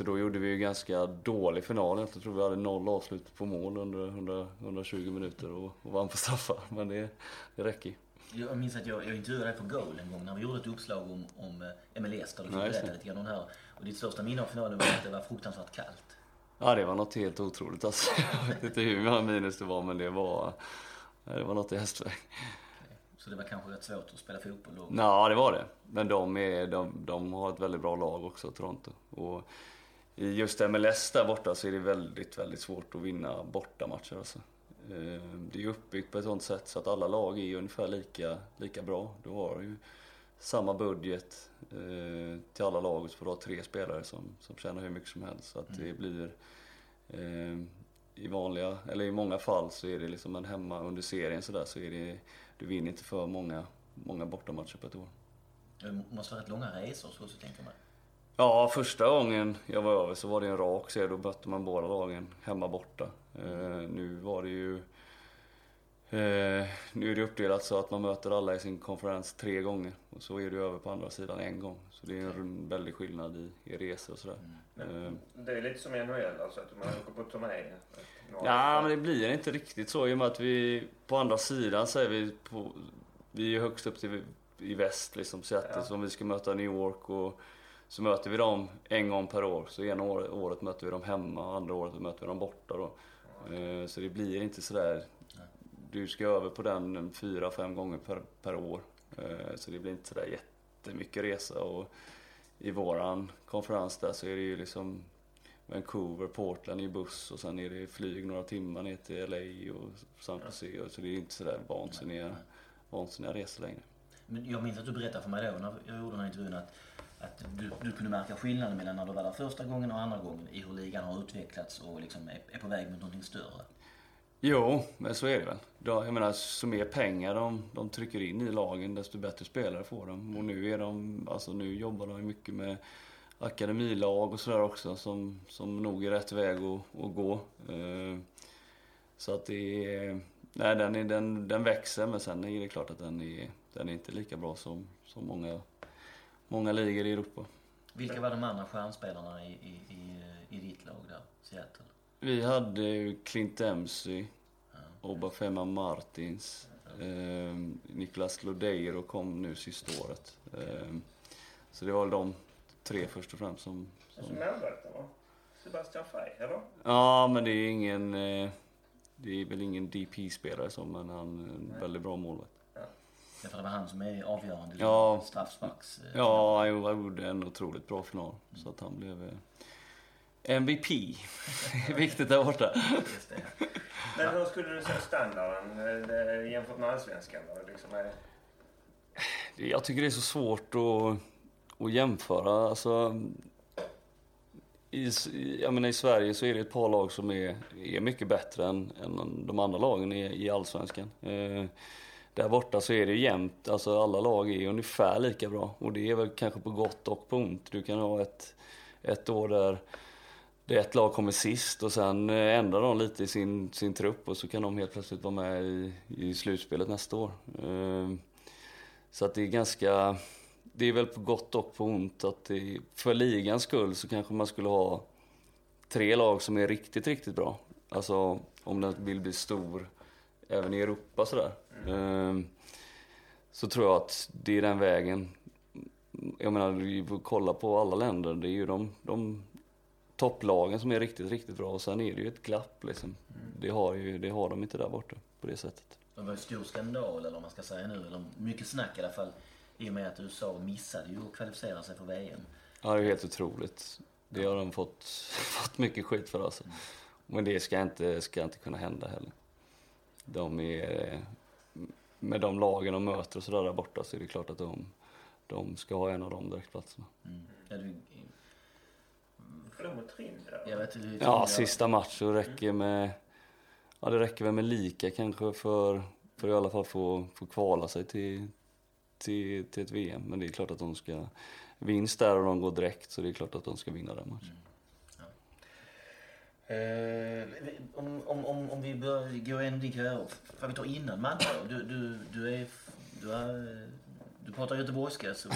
Så då gjorde vi ju ganska dålig final. Jag tror vi hade noll avslut på mål under 100, 120 minuter och, och vann på straffar. <laughs> Men det, det räcker jag minns att jag, jag intervjuade dig på Goal en gång när vi gjorde ett uppslag om, om eh, MLS där du fick berätta lite grann om det här. Och ditt största minne av finalen var att det var fruktansvärt kallt. Ja, det var något helt otroligt alltså. <laughs> Jag vet inte hur många minus det var, men det var, det var något i hästväg. Så det var kanske rätt svårt att spela fotboll då? Ja, det var det. Men de, är, de, de har ett väldigt bra lag också, Toronto. Och i just MLS där borta så är det väldigt, väldigt svårt att vinna bortamatcher alltså. Eh, det är uppbyggt på ett sånt sätt så att alla lag är ungefär lika, lika bra. Du har ju samma budget eh, till alla lag så får du ha tre spelare som, som tjänar hur mycket som helst. Så att det mm. blir eh, i vanliga, eller i många fall så är det liksom en hemma under serien sådär så är det, du vinner inte för många, många bortamatcher på ett år. Det måste vara rätt långa resor så tänker man. Ja, första gången jag var över så var det en rak serie. Då mötte man båda lagen hemma borta. Eh, nu var det ju... Eh, nu är det uppdelat så att man möter alla i sin konferens tre gånger. Och så är det över på andra sidan en gång. Så det är en väldig skillnad i, i resor och sådär. Mm. Eh, det är lite som i NHL alltså, att man åker på turné? Ja, men det blir inte riktigt så i och med att vi på andra sidan så är vi på... Vi är högst upp till i väst liksom, Seattle. Ja. Så om vi ska möta New York och så möter vi dem en gång per år. Så ena året, möter vi dem hemma, andra året möter vi dem borta då. Mm. Så det blir inte sådär, du ska över på den fyra, fem gånger per, per år. Eh, så det blir inte sådär jättemycket resa. Och I våran konferens där så är det ju liksom Vancouver, Portland i buss och sen är det flyg några timmar ner till LA och San Jose. Så det är inte sådär vansinniga, vansinniga resor längre. Men jag minns att du berättade för mig då när jag gjorde den här intervjun att att du, du kunde märka skillnaden mellan när du var där första gången och andra gången i hur ligan har utvecklats och liksom är, är på väg mot någonting större? Jo, men så är det väl. Jag menar, så mer pengar de, de trycker in i lagen, desto bättre spelare får de. Och nu är de, alltså nu jobbar de mycket med akademilag och sådär också som, som nog är rätt väg att, att gå. Eh, så att det är, nej den, är, den, den växer men sen är det klart att den är, den är inte lika bra som, som många många ligor i Europa. Vilka var de andra stjärnspelarna i, i, i, i ditt lag där, Seattle? Vi hade ju Clint Dempsey, ja. Obafema Martins, ja. eh, Niklas Lodeiro kom nu sista året. Eh, så det var väl de tre först och främst som... som... Som målvakten va? Sebastian Frey, eller? Ja, men det är ingen... Eh, det är väl ingen DP-spelare som, men han är en väldigt bra målvakt. Därför det var han som är avgörande ja, straffsparks... Eh, ja, han gjorde en otroligt bra final. Mm. Så att han blev eh, MVP. <laughs> Viktigt där borta. Men hur skulle du säga standarden eh, jämfört med allsvenskan? Liksom är... Jag tycker det är så svårt att, att jämföra. Alltså, i, jag menar, i Sverige så är det ett par lag som är, är mycket bättre än, än de andra lagen i, i Allsvenskan. Eh, där borta så är det jämnt, alltså alla lag är ungefär lika bra. Och det är väl kanske på gott och på ont. Du kan ha ett, ett år där det ett lag kommer sist och sen eh, ändrar de lite i sin, sin trupp och så kan de helt plötsligt vara med i, i slutspelet nästa år. Ehm, så att det är ganska, det är väl på gott och på ont att det, för ligans skull så kanske man skulle ha tre lag som är riktigt, riktigt bra. Alltså om den vill bli stor även i Europa sådär. Mm. Så tror jag att det är den vägen. Jag menar, vi får kolla på alla länder. Det är ju de, de topplagen som är riktigt, riktigt bra. Och sen är det ju ett glapp liksom. Mm. Det, har ju, det har de inte där borta på det sättet. Det var ju stor skandal, eller vad man ska säga nu. Eller mycket snack i alla fall. I och med att USA missade ju att kvalificera sig för VM. Ja, det är helt otroligt. Det har de fått, <laughs> fått mycket skit för alltså. Mm. Men det ska inte, ska inte kunna hända heller. De är, med de lagen de möter och sådär där borta så är det klart att de, de ska ha en av de direktplatserna. Mm. Du, jag vet, ja, sista matchen räcker med, ja det räcker väl med lika kanske för, för i alla fall få, få kvala sig till, till, till ett VM. Men det är klart att de ska, vinst där och de går direkt så det är klart att de ska vinna den matchen. Mm. Eh, om, om, om, om vi börjar gå igenom din karriär, vad vi tar innan Malmö du, du, du är, du, är, du pratar göteborgska så du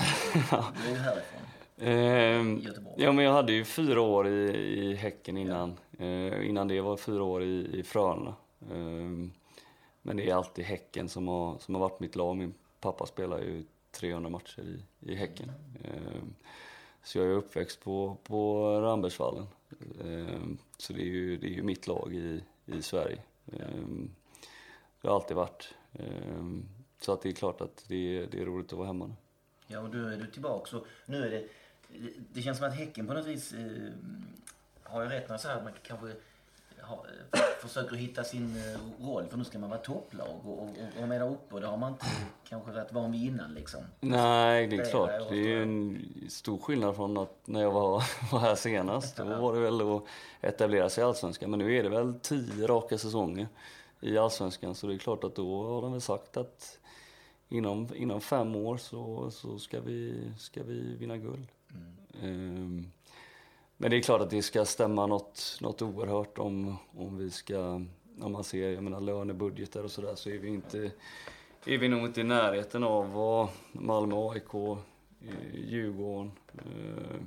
är ju härifrån. Eh, ja men jag hade ju fyra år i, i Häcken innan. Ja. Eh, innan det var fyra år i, i Frölunda. Eh, men det är alltid Häcken som har, som har varit mitt lag. Min pappa spelar ju 300 matcher i, i Häcken. Mm så jag är uppväxt på, på Rambergsvallen. Ehm, så det är ju, det är ju mitt lag i, i Sverige. Ehm, det har alltid varit. Ehm, så att det är klart att det är, det är roligt att vara hemma nu. Ja, och nu är du tillbaka. Så nu är det, det känns som att Häcken på något vis, har jag rätt när jag säger att man kanske ha, försöker hitta sin eh, roll för nu ska man vara topplag och, och, och med där uppe och det har man inte kanske varit van vid innan liksom. Nej, det är klart. Det är ju en stor skillnad från att när jag var, <laughs> var här senast. Då var det väl att etablera sig i Allsvenskan. Men nu är det väl tio raka säsonger i Allsvenskan så det är klart att då har de väl sagt att inom, inom fem år så, så ska, vi, ska vi vinna guld. Mm. Um, men det är klart att det ska stämma något, något oerhört om, om vi ska, om man ser, jag menar lönebudgetar och sådär så är vi inte, är vi nog inte i närheten av vad Malmö, AIK, eh, Djurgården, eh,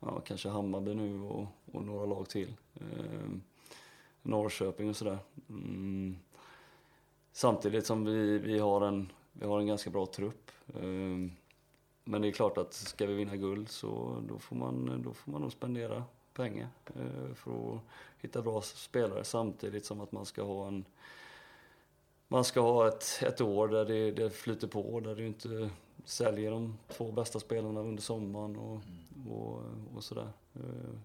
ja, kanske Hammarby nu och, och några lag till. Eh, Norrköping och sådär. Mm. Samtidigt som vi, vi, har en, vi har en ganska bra trupp. Eh, men det är klart att ska vi vinna guld så då får man, då får man nog spendera pengar eh, för att hitta bra spelare samtidigt som att man ska ha en man ska ha ett, ett år där det, det flyter på, där du inte säljer de två bästa spelarna under sommaren och, mm. och, och sådär. Eh,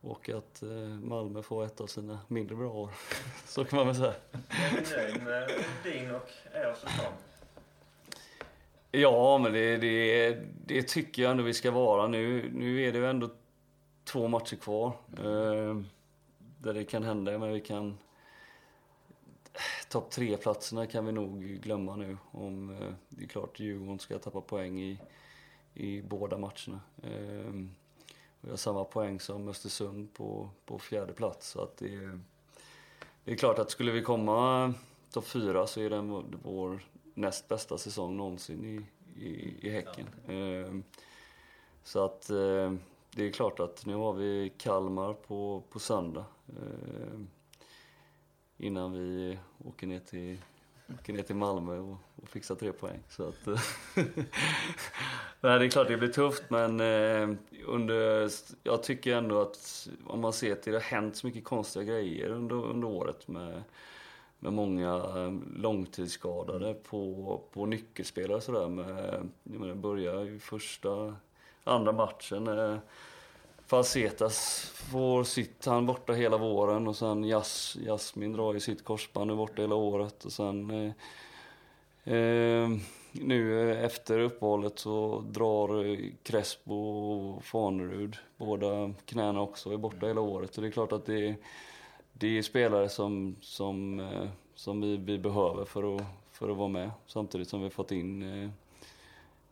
och att eh, Malmö får ett av sina mindre bra år. <laughs> Så kan man väl säga. Är du nöjd med din och er säsong? Ja, men det, det, det tycker jag ändå vi ska vara. Nu, nu är det ju ändå två matcher kvar. Eh, där det kan hända, men vi kan... Topp tre-platserna kan vi nog glömma nu. Om eh, det är klart Djurgården ska tappa poäng i, i båda matcherna. Eh, vi har samma poäng som Östersund på, på fjärde plats. Så att det, det är klart att skulle vi komma topp fyra så är det vår näst bästa säsong någonsin i, i, i Häcken. Ehm, så att eh, det är klart att nu har vi Kalmar på, på söndag. Ehm, innan vi åker ner till, åker ner till Malmö och, och fixar tre poäng. Så att, <laughs> Nej, det är klart det blir tufft men eh, under, jag tycker ändå att om man ser till det har hänt så mycket konstiga grejer under, under året med med många eh, långtidsskadade på, på nyckelspelare och sådär. Jag menar, börjar ju första, andra matchen. Eh, Falsetas får sitt, han borta hela våren och sen Jas, Jasmin drar ju sitt korsband, är borta hela året och sen eh, eh, nu efter uppehållet så drar eh, Crespo och Fanerud, båda knäna också, är borta hela året. Och det är klart att det är, det är spelare som, som, eh, som vi, vi behöver för att, för att vara med. Samtidigt som vi har fått in eh,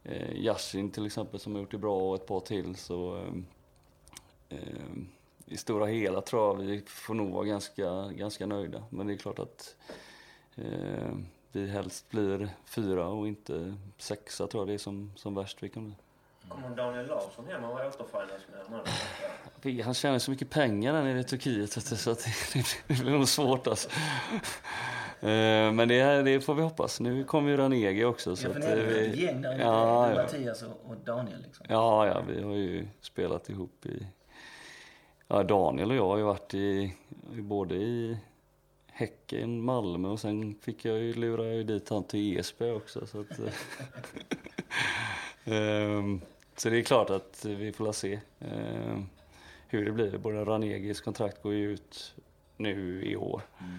eh, Yashin till exempel som har gjort det bra och ett par till. Så, eh, eh, I stora hela tror jag vi får nog vara ganska, ganska nöjda. Men det är klart att eh, vi helst blir fyra och inte sexa tror jag det är som, som värst vi kan bli. Kommer Daniel Larsson hem och återförenas med er Han tjänar så mycket pengar där nere i Turkiet så att det, det blir nog svårt alltså. Eh, men det, det får vi hoppas. Nu kommer ju Ranegi också. Så ja, för ni är ett gäng där, ja, ja. Mattias och Daniel liksom. Ja, ja, vi har ju spelat ihop i... Ja, Daniel och jag har ju varit i, både i Häcken, Malmö och sen fick jag ju lura dit han till Esbjerg också. Så, att, um, <laughs> så det är klart att vi får se um, hur det blir. Både Ranegis kontrakt går ju ut nu i år. Mm.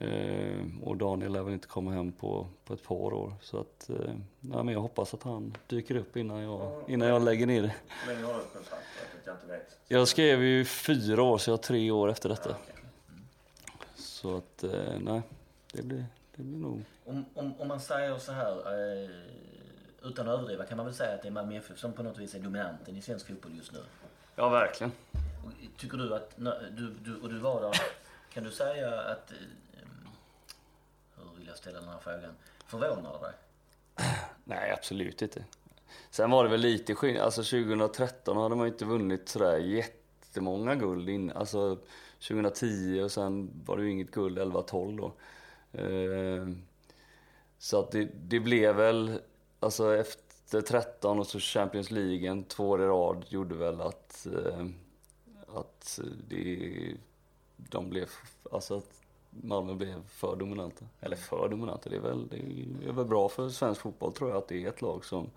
Uh, och Daniel lär väl inte komma hem på, på ett par år. Så att, uh, ja, men jag hoppas att han dyker upp innan jag, innan jag lägger ner det. Hur länge har du kontrakt? Jag inte vet. Jag skrev ju fyra år, så jag har tre år efter detta. Ja, okay. Så att, eh, nej, det blir, det blir nog... Om, om, om man säger så här, eh, utan att överdriva, kan man väl säga att det är Malmö FF som på något vis är dominanten i svensk fotboll just nu? Ja, verkligen. tycker du att, du, du, och du var där, kan du säga att, eh, hur vill jag ställa den här frågan, förvånar det dig? <clears throat> Nej, absolut inte. Sen var det väl lite skillnad, alltså 2013 hade man ju inte vunnit sådär jättemånga guld in, alltså 2010 och sen var det ju inget guld 11-12 då. Eh, så att det, det blev väl, alltså efter 13 och så Champions League, två år i rad, gjorde väl att, eh, att det, de blev, alltså att Malmö blev för dominanta. Eller för dominanta, det är väl, det är väl bra för svensk fotboll tror jag att det är ett lag som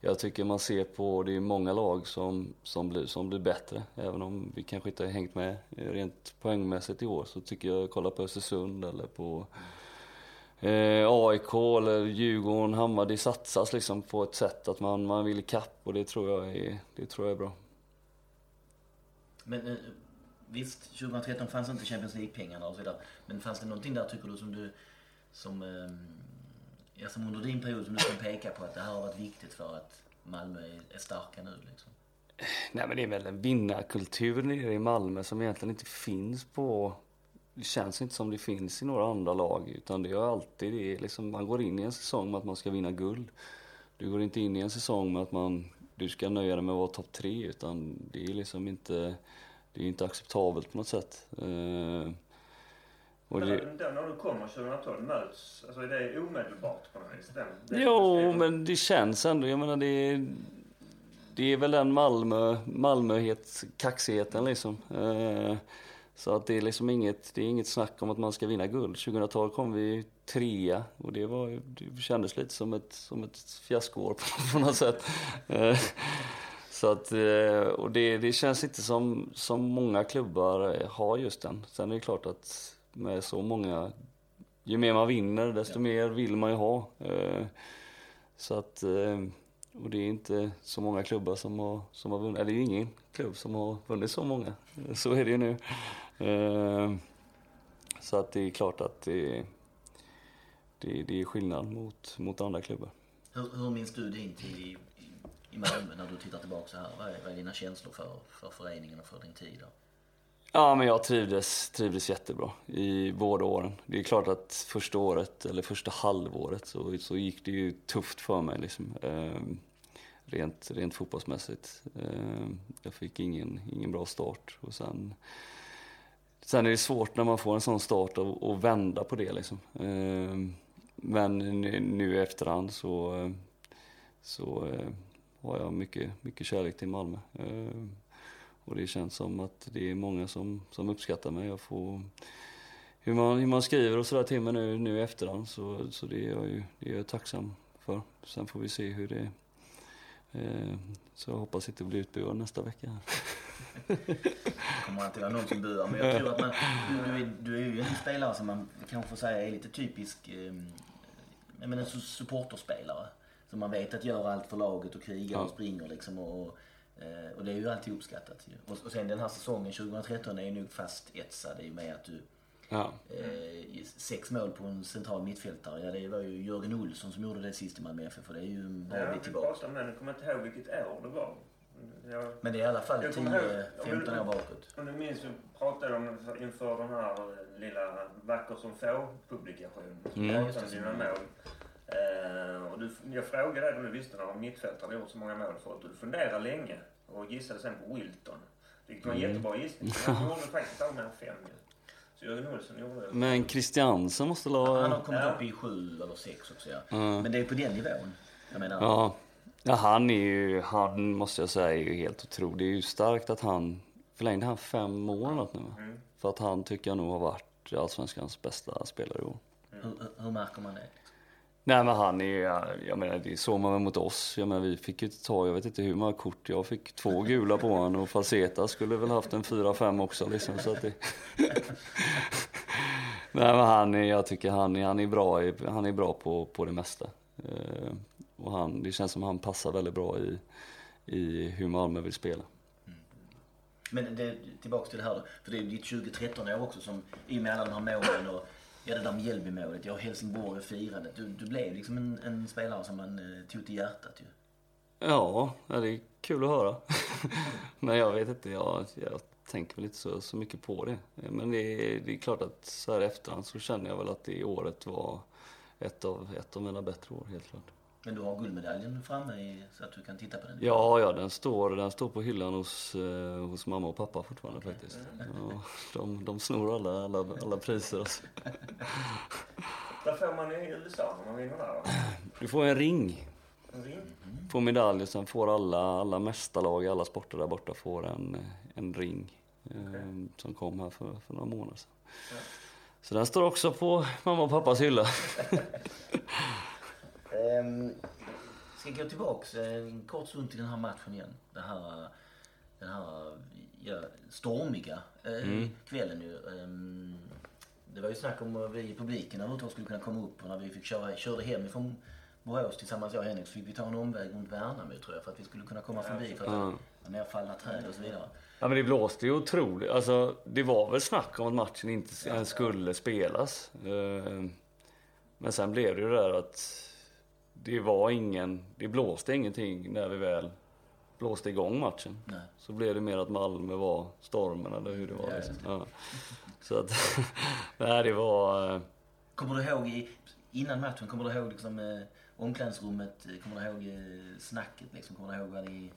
jag tycker man ser på, det är många lag som, som, blir, som blir bättre. Även om vi kanske inte har hängt med rent poängmässigt i år så tycker jag, kolla på Östersund eller på eh, AIK eller Djurgården, Hammarby, det satsas liksom på ett sätt att man, man vill ikapp och det tror jag är, det tror jag är bra. Men eh, visst, 2013 fanns inte Champions League-pengarna och så vidare. Men fanns det någonting där tycker du som du, som eh, ja, som under din period som du kan peka på att det här har varit viktigt för att Malmö är, starka nu? Liksom? Nej men det är väl en vinnarkultur nere i Malmö som egentligen inte finns på det känns inte som det finns i några andra lag utan det är alltid det liksom, man går in i en säsong med att man ska vinna guld. Du går inte in i en säsong med att man, du ska nöja dig med att vara topp tre utan det är liksom inte, det är inte acceptabelt på något sätt. Uh, och det... Den när du kommer 2012 möts, alltså är det omedelbart på något vis? Den, den jo, men det känns ändå. Jag menar det är, det är väl den Malmö, Malmöhet, kaxigheten liksom. Eh, så att det är liksom inget, det är inget snack om att man ska vinna guld. 2012 kom vi trea och det, var, det kändes lite som ett, som ett fiaskoår <laughs> på, något sätt. Eh, så att, eh, och det, det känns inte som, som många klubbar har just den. Sen är det klart att med så många, ju mer man vinner desto mer vill man ju ha. Eh, så att, och det är inte så många klubbar som har, som har vunnit, eller det är ingen klubb som har vunnit så många. Så är det ju nu. Eh, så att det är klart att det, det, det är skillnad mot, mot andra klubbar. Hur, hur minns du din tid i, i Malmö när du tittar tillbaka så här? Vad är, vad är dina känslor för, för föreningen och för din tid? Då? Ja, men jag trivdes, trivdes jättebra i båda åren. Det är klart att första året, eller första halvåret, så, så gick det ju tufft för mig. Liksom. Eh, rent, rent fotbollsmässigt. Eh, jag fick ingen, ingen bra start. Och sen, sen är det svårt när man får en sån start att vända på det. Liksom. Ehm, men nu, i efterhand så, så eh, har jag mycket, mycket kärlek till Malmö. Ehm, och det känns som att det är många som, som uppskattar mig. Jag får, hur, man, hur man skriver och sådär till mig nu, nu i efterhand så, så det, är jag ju, det är jag tacksam för. Sen får vi se hur det är. Så jag hoppas inte bli utbuad nästa vecka. <laughs> kommer alltid vara någon som buar. Men jag tror att man, du, är, du är ju en spelare som man kanske får säga är lite typisk eh, jag menar, supporterspelare. som man vet att gör allt för laget och krigar och springer liksom. Och, eh, och det är ju alltid uppskattat ju. Och, och sen den här säsongen 2013 är ju nog fast etsad i och med att du Ja. Eh, sex mål på en central mittfältare. Ja, det var ju Jörgen Olsson som gjorde det sist i Malmö FF för det är ju en bra Ja, bit tillbaka. om det. Jag kommer inte ihåg vilket år det var. Jag, Men det är i alla fall Jag kommer ihåg- 10-15 år bakåt. om du minns så pratade om inför den här lilla Vacker som få-publikationen. Mm. Mm. Det, om dina mål. Eh, och du, jag frågade dig om du visste när mittfältaren gjort så många mål förut. Och du funderade länge och gissade sen på Wilton. Vilket var en Mm. jättebra gissning. <laughs> Han gjorde faktiskt av med fem ju. Så Jörgen Olsson gjorde det. Men Christiansen måste Han har la... kommit Ja. upp i sju eller sex också ja. Ja. Men det är på den nivån. Jag menar, Ja. Ja, han är ju, han måste jag säga är ju helt otrolig. Det är ju starkt att han, förlängde han fem år något nu? Mm. För att han tycker jag nog har varit Allsvenskans bästa spelare i år. hur, hur, hur märker man det? Nej men han är jag menar det såg man väl mot oss. Jag menar vi fick ju ta, jag vet inte hur många kort, jag fick två gula på honom och Falseta skulle väl haft en fyra, fem också liksom så att det... <laughs> Nej men han är, jag tycker han är, han är bra, han är bra på, på det mesta. Och han, det känns som han passar väldigt bra i, i hur Malmö vill spela. Men det, tillbaks till det här då. För det är ditt 2013 år också som, i och med alla de här målen och ja, det där Mjällby-målet, ja Helsingborg och firandet. Du, du blev liksom en, en spelare som man eh, tog till hjärtat ju. Ja, det är kul att höra. <laughs> Men jag vet inte, jag, jag tänker väl inte så, så mycket på det. Men det är, det är klart att så här efterhand så känner jag väl att det året var ett av, ett av mina bättre år, helt klart. Men du har guldmedaljen framme i, så att du kan titta på den? Ja, ja, den står, den står på hyllan hos, eh, hos mamma och pappa fortfarande faktiskt. Ja, de, de snor alla, alla, alla priser. Alltså. <laughs> Vad får man i USA när man vinner där då? Du får en ring En ring? på medalj och sen får alla, alla mästarlag i alla sporter där borta får en, en ring eh, som kom här för, för några månader sedan. Så den står också på mamma och pappas hylla. <laughs> Ehm, ska gå tillbaks eh, en kort stund till den här matchen igen. Den här, den här ja, stormiga eh, kvällen ju. Ehm, det var ju snack om att vi i publiken överhuvudtaget skulle kunna komma upp och när vi fick köra, körde hem ifrån Borås tillsammans jag och Henrik så fick vi ta en omväg runt Värnamo tror jag för att vi skulle kunna komma förbi för att det var nerfallna träd och så vidare. Ja men det blåste ju otroligt. Alltså det var väl snack om att matchen inte ens skulle spelas. Eh, Men sen blev det ju det där att det var ingen, det blåste ingenting när vi väl blåste igång matchen. Nej. Så blev det mer att Malmö var stormen eller hur det var. Ja, Liksom. Ja. Så att, <laughs> nej det var... eh, Kommer du ihåg innan matchen, kommer du ihåg liksom, eh, omklädningsrummet, kommer du ihåg eh, snacket liksom, kommer du ihåg vad ni,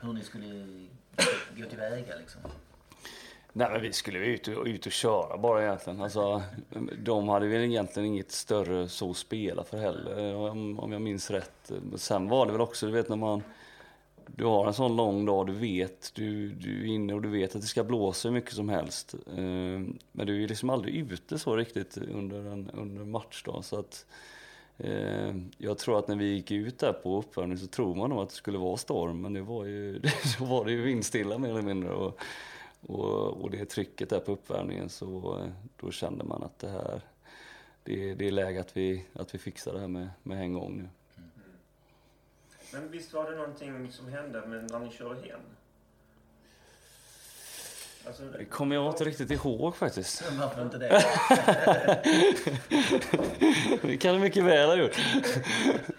hur ni skulle gå tillväga liksom? Nej men vi skulle ju ut och, ut och köra bara egentligen. Alltså, de hade väl egentligen inget större så att spela för heller om, om jag minns rätt. Men Sen var det väl också, du vet när man du har en sån lång dag, du vet, du, du är inne och du vet att det ska blåsa hur mycket som helst. Eh, Men du är liksom aldrig ute så riktigt under en under matchdag. Så att, eh, jag tror att när vi gick ut där på uppvärmning så tror man nog att det skulle vara storm, men det var ju, <laughs> så var det ju vindstilla mer eller mindre. Och, och, och det trycket där på uppvärmningen så eh, då kände man att det här, det, det är läge att vi, att vi fixar det här med, med en gång nu. Men visst var det någonting som hände när ni körde hem? Alltså, Det kommer jag inte riktigt ihåg faktiskt. Varför inte det? <laughs> Det kan du mycket väl ha gjort.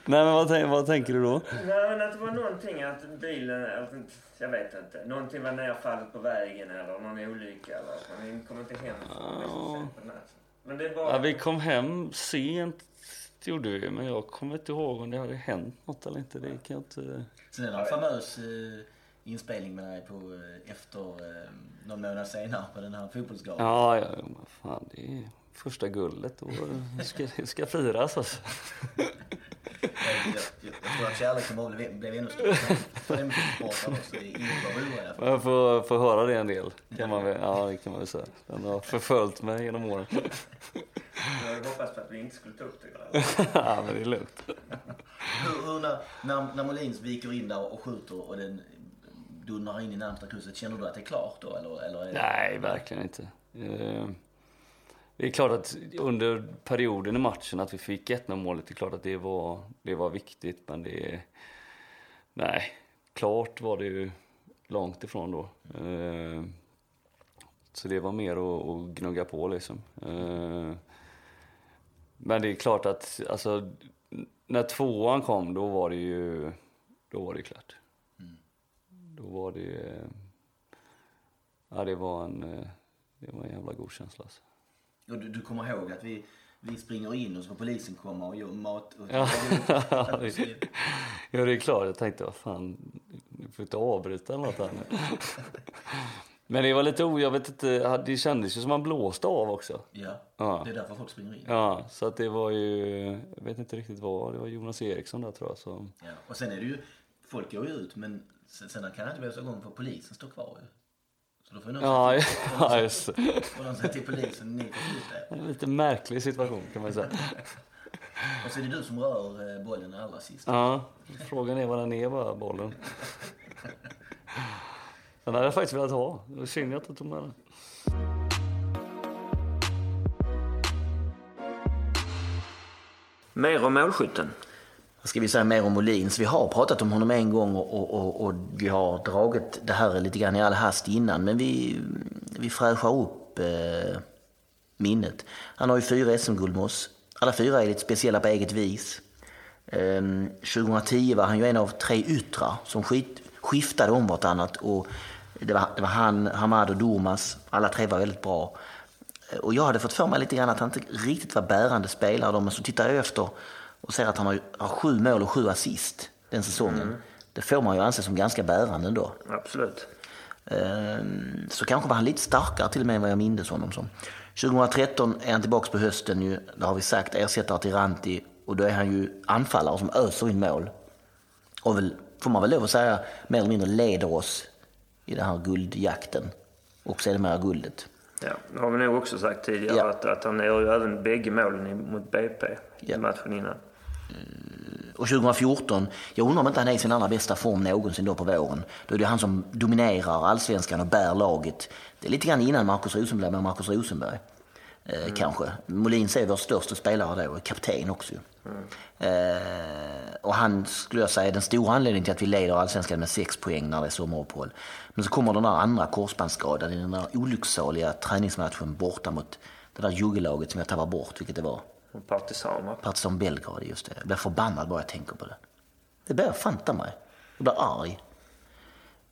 Nej men vad, vad tänker du då? Nej, men att det var någonting att bilen, att, jag vet inte, någonting var nerfallet på vägen eller någon olycka eller att man kom inte hem från på natten. Men det var... Ja, vi kom hem sent gjorde vi, men jag kommer inte ihåg om det hade hänt något eller inte. Det kan jag inte... Sen är det en famös eh, inspelning med dig på eh, efter, eh, någon månad senare på den här fotbollsgalan. Ja, ja, men fan det är första guldet det ska, ska firas alltså. <laughs> Jag, jag, jag, tror att kärleken bara blev, blev ännu större för också. Det är. Jag får, får höra det en del, kan man väl, ja det kan man väl säga. Den har förföljt mig genom åren. Jag hade hoppats på att vi inte skulle ta upp det. <laughs> Ja, men det är lugnt. Hur, hur när, när, när Molins viker in där och skjuter och den dundrar in i närmsta krysset, känner du att det är klart då eller? eller är det... Nej, verkligen inte. Eh, Det är klart att under perioden i matchen att vi fick 1-0 målet, det är klart att det var, det var viktigt. Men det... Nej, klart var det ju långt ifrån då. Eh, så det var mer att, att gnugga på liksom. Eh, men det är klart att alltså, när tvåan kom då var det ju då var det klart. Då var det ja det var en det var en jävla god känsla alltså. Och du, du kommer ihåg att vi, vi springer in och så polisen komma och gör mat. Och Ja. ja, det är klart. Jag tänkte, vad fan, du får inte avbryta något här nu. Men det var lite o... Jag vet inte, det kändes ju som man blåste av också. ja. Ja. det är därför folk springer in. Ja, så att det var ju, jag vet inte riktigt vad, det var Jonas Eriksson där tror jag som... Ja. Och sen är det ju, folk går ju ut men sen, sen kan det inte blåsa igång för polisen står kvar ju. Så då får någon Ja, säga <laughs> ja just det. får någon säga till polisen, ni får. En lite märklig situation kan man säga. <laughs> Och så är det du som rör eh, bollen allra sist. Ja, frågan är vad den är bara, bollen. <laughs> Den hade jag faktiskt velat ha. Det var synd jag inte tog med den. Mer om målskytten. Vad ska vi säga mer om Molins? Vi har pratat om honom en gång och, och, och, och vi har dragit det här lite grann i all hast innan. Men vi, vi fräschar upp eh, minnet. Han har ju fyra SM-guld med oss. Alla fyra är lite speciella på eget vis. Eh, 2010 var han ju en av tre yttrar som skit, skiftade om vartannat. Och det, var, det var han, Hamad och Durmaz. Alla tre var väldigt bra. Och jag hade fått för mig lite grann att han inte riktigt var bärande spelare. då, Men så tittade jag efter och ser att han har, har sju mål och sju assist den säsongen. Det får man ju anse som ganska bärande ändå. Absolut. Ehm, Så kanske var han lite starkare till och med än vad jag mindes honom som. 2013 är han tillbaka på hösten ju. Det har vi sagt, ersättare till Ranti. Och då är han ju anfallare som öser in mål. Och väl, får man väl lov att säga, mer eller mindre leder oss i den här guldjakten. Och sedermera guldet. Ja, det har vi nog också sagt tidigare Ja. att, att han gör ju även bägge målen mot BP Ja. i matchen innan. Och 2014, jag undrar om inte han är i sin allra bästa form någonsin då på våren. Då är det han som dominerar allsvenskan och bär laget. Det är lite grann innan Marcus Rosenberg med Marcus Rosenberg. Eh, Kanske. Molins är vår största spelare då, och kapten också. ju. Eh, och han skulle jag säga är den stora anledningen till att vi leder allsvenskan med sex poäng när det är sommaruppehåll. Men så kommer den där andra korsbandsskadan i den där olycksaliga träningsmatchen borta mot det där juggelaget som jag tappar bort, vilket det var. Och Partisan va? Partizan Belgrad, just det. Jag blir förbannad bara jag tänker på det. Det blir jag fanta mig. Jag blir arg.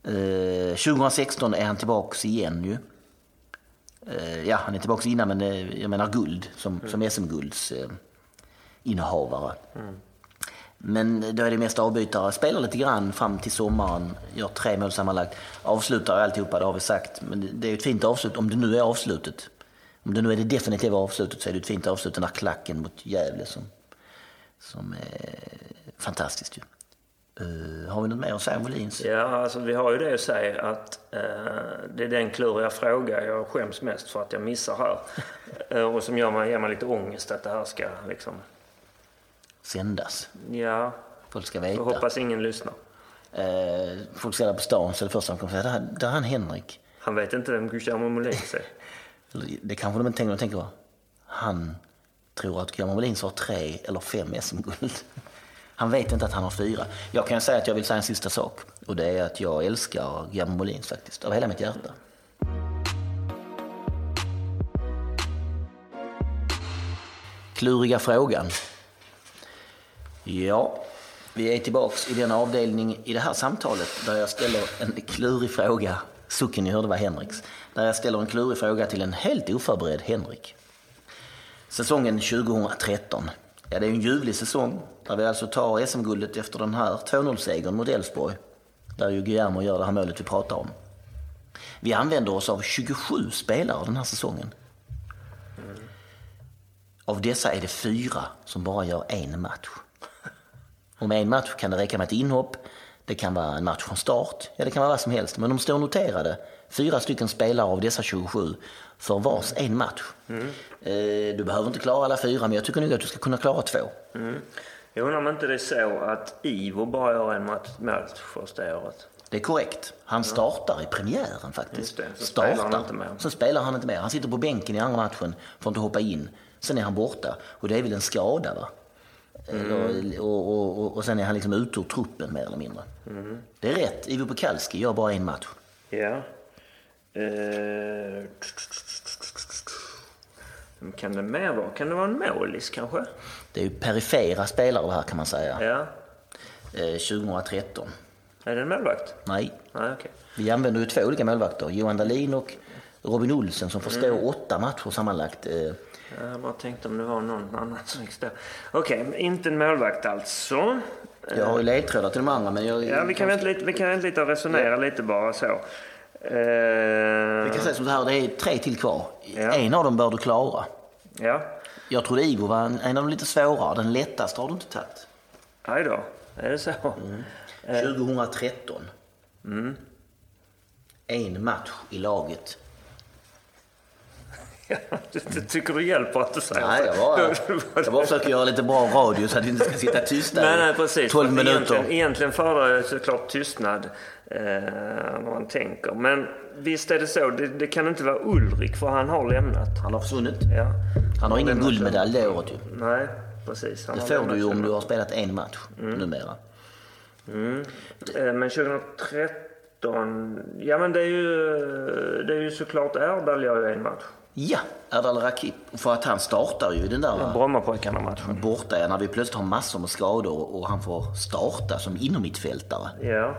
Eh, 2016 är han tillbaks igen ju. Eh, ja, han är tillbaks innan, men eh, jag menar guld som, som SM-gulds eh, innehavare. Men då är det mest avbytare. Spelar lite grann fram till sommaren. Gör tre mål sammanlagt. Avslutar alltihopa, det har vi sagt. Men det, är ett fint avslut, om det nu är avslutet. Om det nu är det definitiva avslutet så är det ett fint avslut, den här klacken mot Gävle som, som är fantastiskt ju. Eh, har vi något mer att säga om Molins? Ja, alltså vi har ju det att säga att eh, det är den kluriga fråga jag skäms mest för att jag missar här. <laughs> Eh, och som gör mig, ger mig lite ångest att det här ska liksom... Sändas. Ja, Folk ska jag veta. hoppas ingen lyssnar. Folk det på stan så det första de kommer säga, där, där är han Henrik. Han vet inte vem Guillermo Molins är. <laughs> Eller, Det kanske de inte tänker, de tänker han tror att Guillermo Molins har tre eller fem SM-guld. Han vet inte att han har fyra. Jag kan säga att jag vill säga en sista sak. Och det är att jag älskar Guillermo Molins faktiskt, av hela mitt hjärta. Kluriga frågan. Ja, vi är tillbaks i den avdelning i det här samtalet där jag ställer en klurig fråga. Sucken ni hörde var Henriks. Där jag ställer en klurig fråga till en helt oförberedd Henrik. Säsongen 2013. Ja, det är en ljuvlig säsong där vi alltså tar SM-guldet efter den här 2-0-segern mot Elfsborg. Där ju Guillermo gör det här målet vi pratar om. Vi använder oss av 27 spelare den här säsongen. Av dessa är det fyra som bara gör en match. Och med en match kan det räcka med ett inhopp, det kan vara en match från start, ja det kan vara vad som helst. Men de står noterade, fyra stycken spelare av dessa 27 för vars en match. Eh, du behöver inte klara alla fyra, men jag tycker nog att du ska kunna klara två. Jag undrar om inte det är så att Ivo bara gör en match, match första året. Det är korrekt. Han startar i premiären faktiskt. Det, så spelar han startar. inte mer. Så spelar han inte mer. Han sitter på bänken i andra matchen, får inte hoppa in. Sen är han borta. Och det är väl en skada va? Eller, och, och, och, och sen är han liksom ute ur truppen mer eller mindre. Det är rätt. Ivo Pekalski gör bara en match. Ja. Eh, vem kan det mer vara? Kan det vara en målis kanske? Det är ju perifera spelare det här kan man säga. Ja. Eh, 2013. Är det en målvakt? Nej, Nej, okej. vi använder ju två olika målvakter. Johan Dahlin och Robin Olsen som får stå åtta matcher sammanlagt. Eh, Jag bara tänkte om det var någon annan som fick stå. Okej, inte en målvakt alltså. Jag har ju ledtrådar till de andra men jag... Ja, vi kan vänta lite, vi kan vänta lite och resonera lite bara så. Eh, Vi kan säga som så här, det är tre till kvar. Ja. En av dem bör du klara. ja, Jag trodde Ivo var en, en av de lite svårare. Den lättaste har du inte tagit. aj då. Är det så? Eh. 2013. En match i laget. Tycker du hjälper att du säger Nej, jag bara, <laughs> jag bara försöker göra lite bra radio så att vi inte ska sitta tysta Nej, nej, precis. 12 Fast minuter. Egentligen, egentligen föredrar jag såklart tystnad eh, när man tänker. Men visst är det så. Det, det kan inte vara Ulrik för han har lämnat. Han har försvunnit. Ja. Han har ingen guldmedalj det året ju. Nej, precis. Han Det får du ju om 2000. du har spelat en match Mm. numera. Eh, Men 2013, ja men det är ju, det är ju såklart Erdal gör ju en match. Ja, Erdal Rakip. För att han startar ju i den där Brommapojkarna-matchen. borta när vi plötsligt har massor med skador och han får starta som innermittfältare. Ja.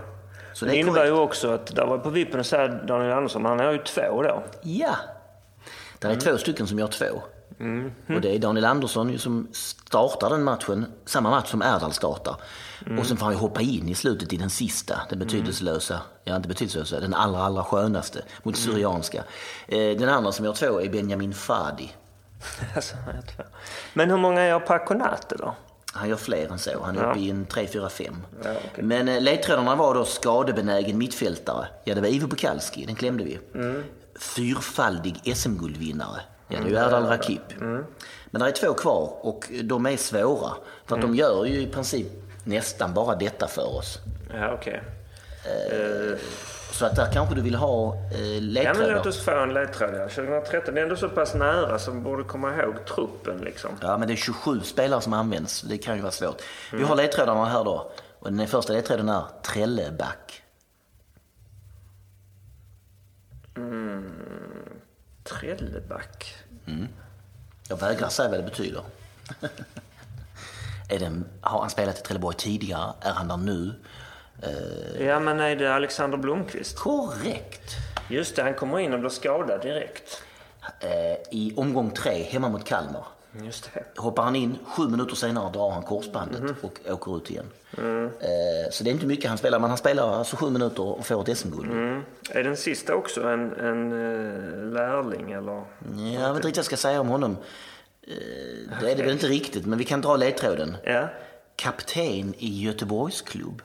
Så det det är innebär ju korrekt. också att, där var på vippen att säga Daniel Andersson, men han har ju två då. Ja. Det Mm. är två stycken som gör två. Och det är Daniel Andersson som startar den matchen, samma match som Erdal startar. Mm. Och sen får han ju hoppa in i slutet i den sista, den betydelselösa, ja inte betydelselösa, den allra, allra skönaste mot Mm. Syrianska. Eh, Den andra som gör två är Benjamin Fadi. <laughs> Alltså. Men hur många gör Paconate då? Han gör fler än så. Han är Ja. uppe i en 3, 4, 5. Ja, okej. Men eh, ledtrådarna var då skadebenägen mittfältare. Ja, det var Ivo Bukalski, den klämde vi. Mm. Fyrfaldig SM-guldvinnare. Ja, det är ju Mm, Erdal Rakip. Men det är två kvar och de är svåra. För Mm. att de gör ju i princip nästan bara detta för oss. Ja, okej. Så att där kanske du vill ha eh, Ja, men ledtrådar. låt oss få en ledtråd. Ja. 2013, det är ändå så pass nära man borde komma ihåg truppen liksom. Ja, men det är 27 spelare som används. Det kan ju vara svårt. Mm. Vi har ledtrådarna här då. Och den första ledtråden är Trelleback. Trelleback. Jag vägrar säga vad det betyder. <laughs> är det, har han spelat i Trelleborg tidigare? Är han där nu? Ja, men är det Alexander Blomqvist? Korrekt. Just det, han kommer in och blir skadad direkt. Eh, I omgång tre, hemma mot Kalmar, Just det. hoppar han in. Sju minuter senare drar han korsbandet och åker ut igen. Eh, så det är inte mycket han spelar, men han spelar alltså sju minuter och får ett SM-guld. Mm. Är den sista också en, en eh, lärling eller? Jag vet inte riktigt vad jag ska säga om honom. Eh, det är det väl inte riktigt, men vi kan dra ledtråden. Ja. Kapten i Göteborgsklubb.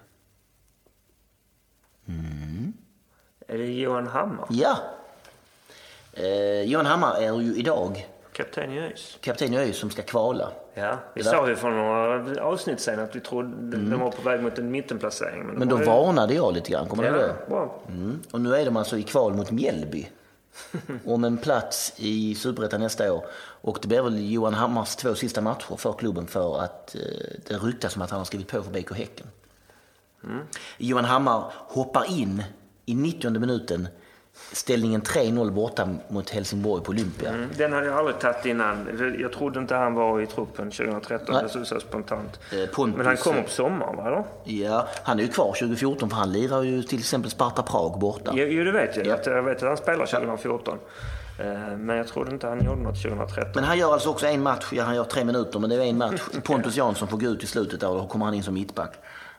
Är det Johan Hammar? Ja. Eh, Johan Hammar är ju idag Kapten i ÖIS? kapten i ÖIS som ska kvala. Ja, vi Det sa ju för några avsnitt sen att vi trodde de var på väg mot en mittenplacering. Mm. Men de då ju- varnade jag lite grann, kommer du ihåg Ja, det? bra. Mm. Och nu är de alltså i kval mot Mjällby. <laughs> Om en plats i Superettan nästa år. Och det blir väl Johan Hammars två sista matcher för klubben för att eh, det ryktas om att han har skrivit på för BK Häcken. Johan Hammar hoppar in i 90 minuten. Ställningen 3-0 borta mot Helsingborg på Olympia. Mm, Den hade jag aldrig tagit innan. Jag trodde inte han var i truppen 2013. Nej. Det såg så spontant. Eh, Pontus- Men han kommer på sommaren, va? Då? Ja, han är ju kvar 2014 för han lirar ju till exempel Sparta Prag borta. Jo, jo, det vet jag. Ja. Att Jag vet att han spelar 2014. Eh, Men jag trodde inte han gjorde något 2013. Men han gör alltså också en match, ja han gör tre minuter, men det är en match. <laughs> Pontus Jansson får gå ut i slutet där och då kommer han in som mittback.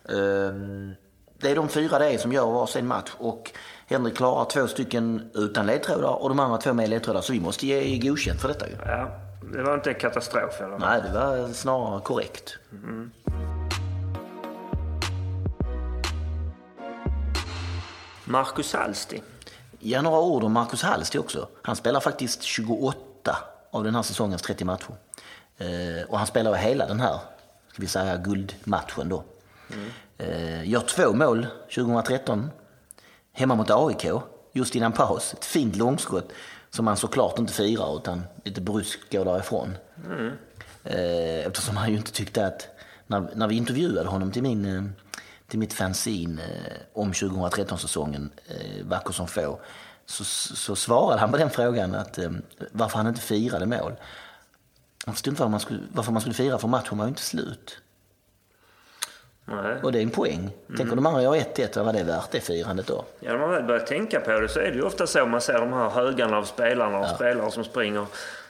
Ehm, Det är de fyra det är som gör varsin match och Henrik klarar två stycken utan ledtrådar och de andra två med ledtrådar. Så vi måste ge godkänt för detta ju. Ja, det var inte katastrof eller? Nej, det var snarare korrekt. Marcus Alsti. Ja, några ord om Marcus Hallsti också. Han spelar faktiskt 28 av den här säsongens 30 matcher. Eh, och han spelar hela den här, ska vi säga, guldmatchen då. Eh, gör två mål 2013. hemma mot AIK, just innan paus. Ett fint långskott som han såklart inte firar utan lite bryskt går därifrån. Mm. Eftersom han ju inte tyckte att, när, när vi intervjuade honom till, min, eh, till mitt fanzine eh, om 2013-säsongen, Vacker som få, så, så svarade han på den frågan att varför han inte firade mål. Han förstod inte varför man skulle, varför man skulle fira för matchen var ju inte slut. Nej. Och det är en poäng. Mm. Tänk om de andra gör 1-1, vad var det värt det firandet då? Ja, när man väl börjar tänka på det så är det ju ofta så man ser de här högarna av spelarna och ja. spelare som springer,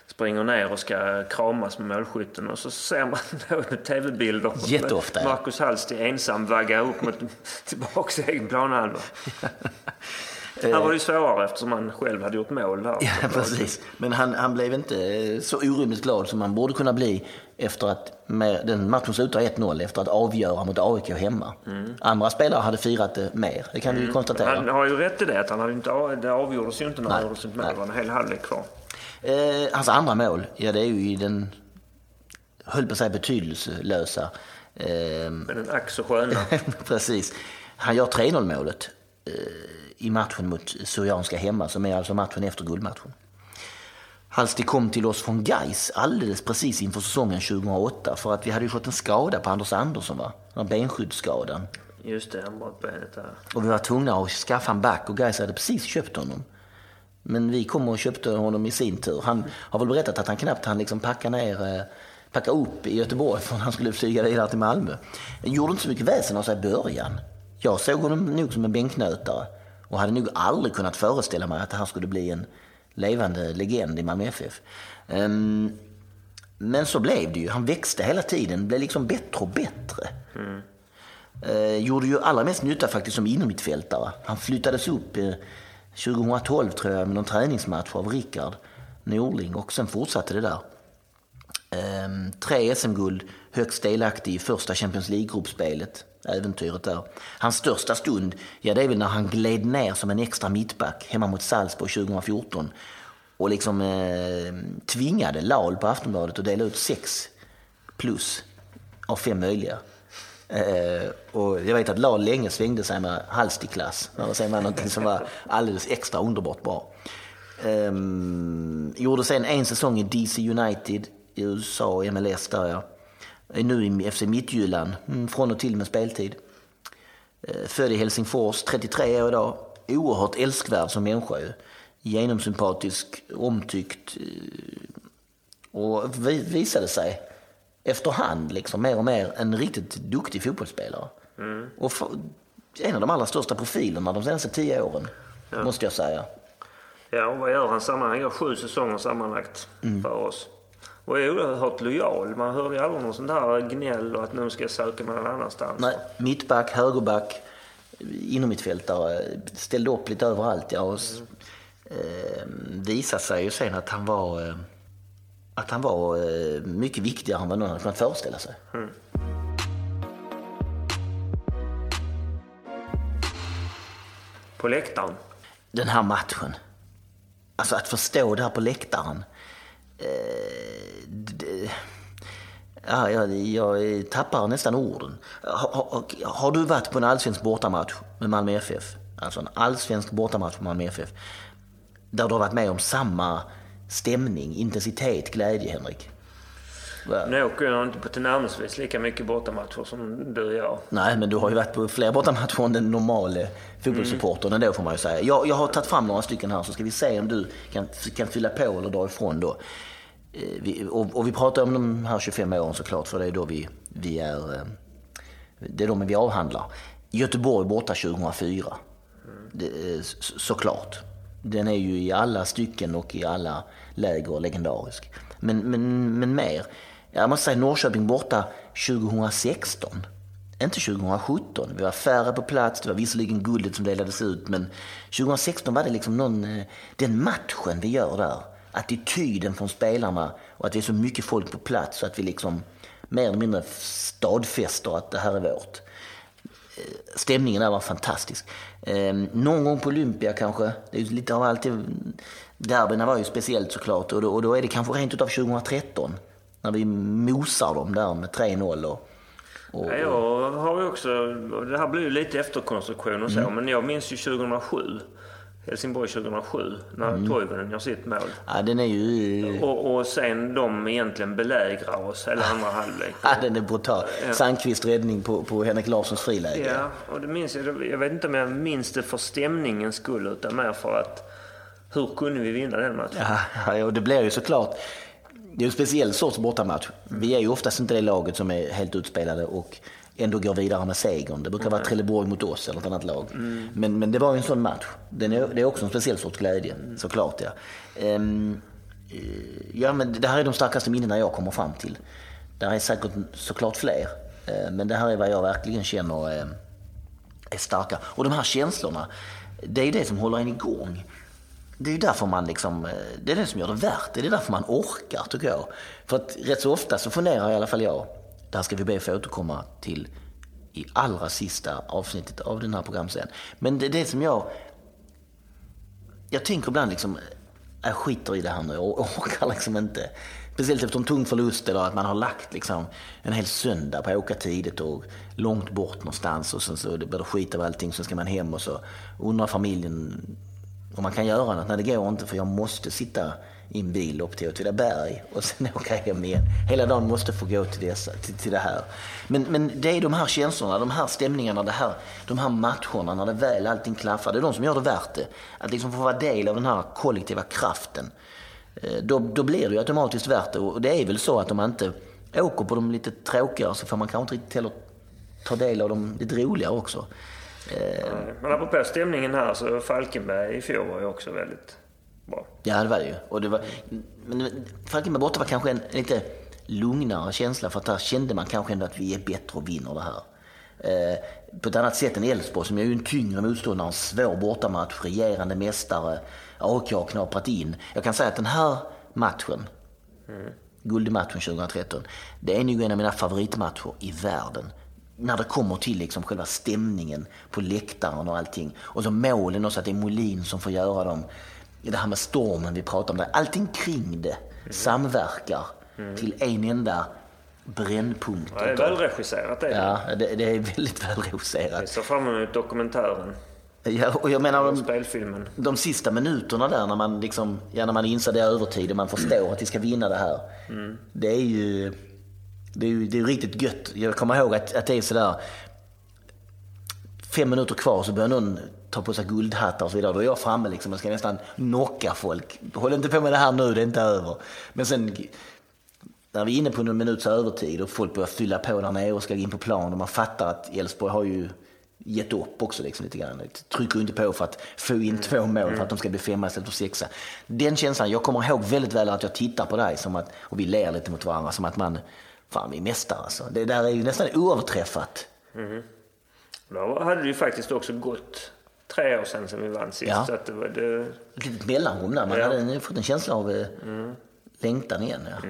springer ner och ska kramas med målskytten och så ser man <laughs> då tv-bilder Jätteofta, med Marcus Hallstig ensam vagga upp mot <laughs> tillbaks egen planhalva. <laughs> Här var det ju svårare eftersom han själv hade gjort mål där. Ja, precis. Men han, han blev inte så orimligt glad som man borde kunna bli efter att med, den matchen slutade 1-0 efter att avgöra mot AIK hemma. Mm. Andra spelare hade firat det mer, det kan mm. vi konstatera. Han har ju rätt i det, att han hade inte, det avgjordes ju inte när han gjorde sitt mål. Det var en hel halvlek kvar. Eh, hans andra mål, ja det är ju i den, höll på att säga betydelselösa. Eh, Men den ack så sköna. <laughs> precis. Han gör 3-0 målet. Eh, i matchen mot Syrianska hemma, som är alltså matchen efter guldmatchen. Halsti kom till oss från Geis alldeles precis inför säsongen 2008 för att vi hade ju fått en skada på Anders Andersson, va? Den benskyddsskadan. Just det, han bröt benet där. Och vi var tvungna att skaffa en back och Geis hade precis köpt honom. Men vi kom och köpte honom i sin tur. Han har väl berättat att han knappt hann liksom packa ner, eh, packa upp i Göteborg för han skulle flyga vidare till Malmö. Han gjorde inte så mycket väsen av sig i början. Jag såg honom nog som en bänknötare. Och hade nog aldrig kunnat föreställa mig att han skulle bli en levande legend i Malmö FF. Um, men så blev det ju. Han växte hela tiden, blev liksom bättre och bättre. Mm. Uh, gjorde ju allra mest nytta faktiskt som innermittfältare. Han flyttades upp uh, 2012 tror jag med någon träningsmatch av Rickard Norling och sen fortsatte det där. Um, tre SM-guld, högst delaktig i första Champions League-gruppspelet äventyret där. Hans största stund, ja det är väl när han gled ner som en extra mittback hemma mot Salzburg 2014 och liksom eh, tvingade Laul på Aftonbladet att dela ut sex plus av fem möjliga. Eh, och jag vet att Laul länge svängde sig med Halstiklass när Det var någonting som var alldeles extra underbart bra. Eh, gjorde sen en säsong i DC United i USA MLS där ja nu i FC Midtjylland, mm, från och till med speltid. Eh, född i Helsingfors, 33 år idag. Oerhört älskvärd som människa ju. Genomsympatisk, omtyckt. Eh, och visade sig efterhand liksom mer och mer en riktigt duktig fotbollsspelare. Mm. Och en av de allra största profilerna de senaste tio åren, ja. måste jag säga. Ja, och vad gör han sammanlagt? Han gör sju säsonger sammanlagt mm. för oss och är oerhört lojal. Man hör ju aldrig någon sån där gnäll och att nu ska jag söka mig någon annanstans. Nej, mittback, högerback, innermittfältare. Ställde upp lite överallt. Ja, och, mm. eh, visade sig ju sen att han var, eh, att han var eh, mycket viktigare än vad någon hade kunnat föreställa sig. Mm. På läktaren? Den här matchen. Alltså att förstå det här på läktaren. Eh, ja, jag, jag tappar nästan orden. Har, har, har, du varit på en allsvensk bortamatch med Malmö FF? Alltså en allsvensk bortamatch med Malmö FF. Där du har varit med om samma stämning, intensitet, glädje, Henrik? Nu åker jag inte på tillnärmelsevis lika mycket bortamatcher som du gör. Nej, men du har ju varit på fler bortamatcher än den normala fotbollssupportern mm. ändå får man ju säga. Jag, jag har tagit fram några stycken här så ska vi se om du kan, kan fylla på eller dra ifrån då. Eh, vi, och, och, vi pratar om de här 25 åren såklart för det är då vi, vi är... Eh, det är de vi avhandlar. Göteborg borta 2004. Mm. Det, såklart. Den är ju i alla stycken och i alla läger legendarisk. Men, men, men mer. Jag måste säga Norrköping borta 2016. Inte 2017. Vi var färre på plats. Det var visserligen guldet som delades ut. Men 2016 var det liksom någon, eh, den matchen vi gör där. Attityden från spelarna och att det är så mycket folk på plats. Så att vi liksom mer eller mindre stadfäster att det här är vårt. Eh, stämningen där var fantastisk. Ehm, någon gång på Olympia kanske. Det är lite av alltid. Derbyna var ju speciellt såklart. Och då, och då är det kanske rent utav 2013 när vi mosar dem där med 3-0 och, Och, Ja, Jag har ju också, det här blir ju lite efterkonstruktion och så, Mm. men jag minns ju 2007. Helsingborg 2007, när Mm. Toivonen gör sitt mål. ja, den är ju... Och, och sen de egentligen belägrar oss hela andra halvlek. <laughs> Ja, den är brutal. Sandqvist räddning på, på Henrik Larssons friläge. Ja, och det minns jag. Jag vet inte om jag minns det för stämningens skull, utan mer för att hur kunde vi vinna den matchen? Ja, ja, och det blir ju såklart... Det är en speciell sorts bortamatch. Vi är ju oftast inte det laget som är helt utspelade och ändå går vidare med segern. Det brukar vara Trelleborg mot oss eller ett annat lag. Men, men det var ju en sån match. Den är, det är också en speciell sorts glädje, såklart. Ja. Eh, ja, men det här är de starkaste minnena jag kommer fram till. Det är säkert såklart fler. Eh, Men det här är vad jag verkligen känner eh, är starka. Och de här känslorna, det är det som håller en igång. Det är ju därför man liksom, eh, det är det som gör det värt det. Det är därför man orkar tycker jag. För att rätt så ofta så funderar i alla fall jag, det här ska vi be att få återkomma till i allra sista avsnittet av den här programserien. Men det är det som jag, jag tänker ibland liksom, äh, jag skiter i det här nu och orkar liksom inte. Speciellt efter en tung förlust eller att man har lagt liksom en hel söndag på att åka tidigt och långt bort någonstans och sen så blir det skit av allting. Sen ska man hem och så undrar familjen om man kan göra något. Nej, det går inte för jag måste sitta i en bil upp till Åtvidaberg och sen <laughs> åka hem igen. Hela dagen måste få gå till, dessa, till, till det här. Men, men det är de här känslorna, de här stämningarna, det här, de här matcherna när det väl allting klaffar. Det är de som gör det värt det. Att liksom få vara del av den här kollektiva kraften. Eh, då, då blir det ju automatiskt värt det. Och det är väl så att om man inte åker på de lite tråkigare så får man kanske inte riktigt heller ta del av de lite roligare också. Eh, Men apropå stämningen här, så Falkenberg i fjol var ju också väldigt bra. Ja, det var det ju. Och det var, men Falkenberg borta var kanske en lite lugnare känsla för att där kände man kanske ändå att vi är bättre och vinner det här. Eh, på ett annat sätt än Elfsborg som är ju en tyngre motståndare, en svår bortamatch, regerande mästare. AIK har knaprat in. Jag kan säga att den här matchen, guldmatchen 2013, det är nog en av mina favoritmatcher i världen. När det kommer till liksom själva stämningen på läktaren och allting. Och så målen också, att det är Molin som får göra dem. Det här med stormen vi pratar om, där. allting kring det samverkar till en enda brännpunkt. Ja, det är välregisserat det. Ja, det, det är väldigt Jag välregisserat. ser fram emot dokumentären, Ja, och jag menar, de, spelfilmen. de sista minuterna där när man, liksom, ja, när man inser det är övertid och man förstår att vi ska vinna det här. Det är ju det är, ju, det är riktigt gött. Jag kommer ihåg att, att det är sådär fem minuter kvar så börjar någon ta på sig guldhattar och så vidare. Då är jag framme liksom och ska nästan knocka folk. Håll inte på med det här nu, det är inte över. Men sen när vi är inne på någon minuts övertid och folk börjar fylla på där nere och ska in på plan och man fattar att Elfsborg har ju gett upp också liksom lite grann. Trycker inte på för att få in två mål för att de ska bli femma istället för sexa. Den känslan, jag kommer ihåg väldigt väl att jag tittar på dig som att, och vi ler lite mot varandra som att man, fan vi är mästare alltså. Det där är ju nästan oöverträffat. Då hade det ju faktiskt också gått tre år sedan som vi vann sist. Ja. Så att det, var- det, Ett litet mellanrum där, man Ja. hade fått en känsla av eh, längtan igen. Ja.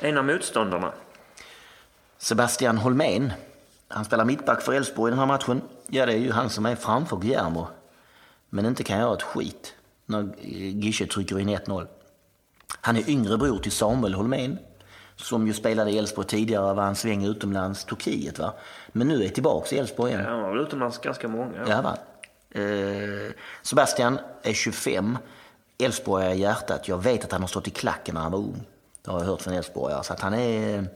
en av motståndarna. Sebastian Holmén. Han spelar mittback för Elfsborg i den här matchen. Ja, det är ju han som är framför Guillermo. Men inte kan göra ett skit när Gische trycker in 1-0. Han är yngre bror till Samuel Holmén som ju spelade i Elfsborg tidigare, var en sväng utomlands, Turkiet va. Men nu är tillbaka i Elfsborg igen. Ja, han var väl utomlands ganska många. Ja, va? Eh, Sebastian är 25. Elfsborg är i hjärtat. Jag vet att han har stått i klacken när han var ung. Det har jag hört från Elfsborg. Så att han, är,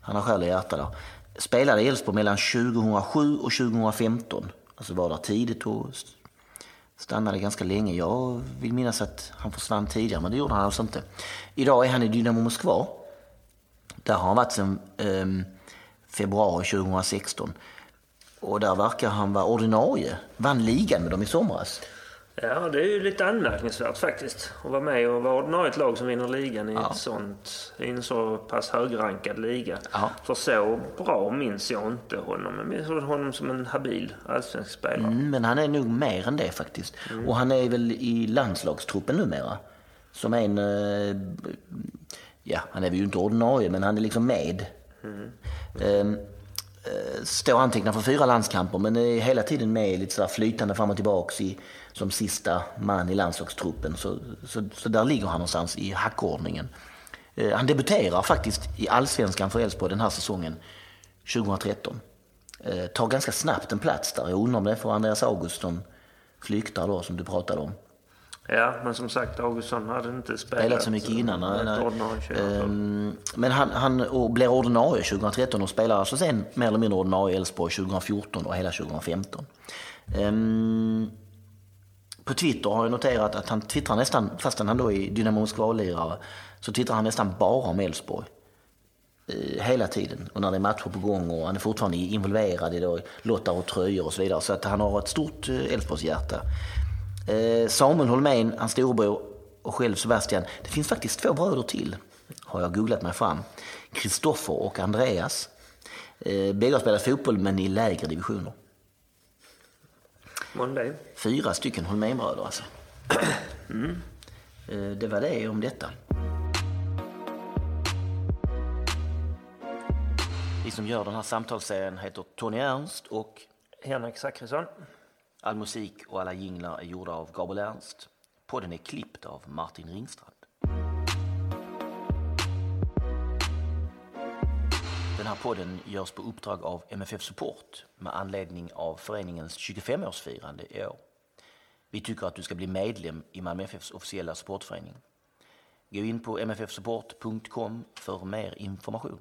han har själ i hjärtat. Där. Spelade i Elfsborg mellan 2007 och 2015. Alltså var där tidigt och stannade ganska länge. Jag vill minnas att han försvann tidigare, men det gjorde han alltså inte. Idag är han i Dynamo Moskva. Där har han varit sedan eh, februari 2016. Och där verkar han vara ordinarie. Vann ligan med dem i somras. Ja, det är ju lite anmärkningsvärt faktiskt. Att vara med och vara ordinarie ett lag som vinner ligan i, Ja. ett sånt, i en så pass högrankad liga. Ja. För så bra minns jag inte honom. Jag minns honom som en habil allsvensk spelare. Mm, men han är nog mer än det faktiskt. Och han är väl i landslagstruppen numera. Som en... eh, Ja, han är väl ju inte ordinarie, men han är liksom med. Ehm, eh, står antecknad för fyra landskamper, men är hela tiden med lite sådär flytande fram och tillbaks i, som sista man i landslagstruppen. Så, så, så där ligger han någonstans i hackordningen. Eh, han debuterar faktiskt i allsvenskan för Elfsborg den här säsongen 2013. Eh, tar ganska snabbt en plats där. Jag undrar om det är för Andreas Augustsson flyktar då som du pratade om. Ja, men som sagt Augustsson hade inte spelat, spelat så mycket innan. Nej, nej. Ehm, men han, han blir ordinarie 2013 och spelar alltså sen mer eller mindre ordinarie i Elfsborg 2014 och hela 2015. Ehm, på Twitter har jag noterat att han twittrar nästan, fastän han då är Dynamo Moskva-lirare, så twittrar han nästan bara om Elfsborg. Eh, hela tiden. Och när det är matcher på gång och han är fortfarande involverad i då, lottar och tröjor och så vidare. Så att han har ett stort eh, Elfsborgshjärta. Eh, Samuel Holmén, hans storebror och själv Sebastian. Det finns faktiskt två bröder till, har jag googlat mig fram. Kristoffer och Andreas. Eh, Bägge har spelat fotboll men i lägre divisioner. Måndag. Fyra stycken Holménbröder alltså. Mm. Det var det om detta. Vi som gör den här samtalsserien heter Tony Ernst och Henrik Zackrisson. all musik och alla jinglar är gjorda av Gabriel Ernst. Podden är klippt av Martin Ringstrand. Den här podden görs på uppdrag av MFF Support med anledning av föreningens 25-årsfirande i år. Vi tycker att du ska bli medlem i Malmö FFs officiella supportförening. Gå in på mffsupport.com för mer information.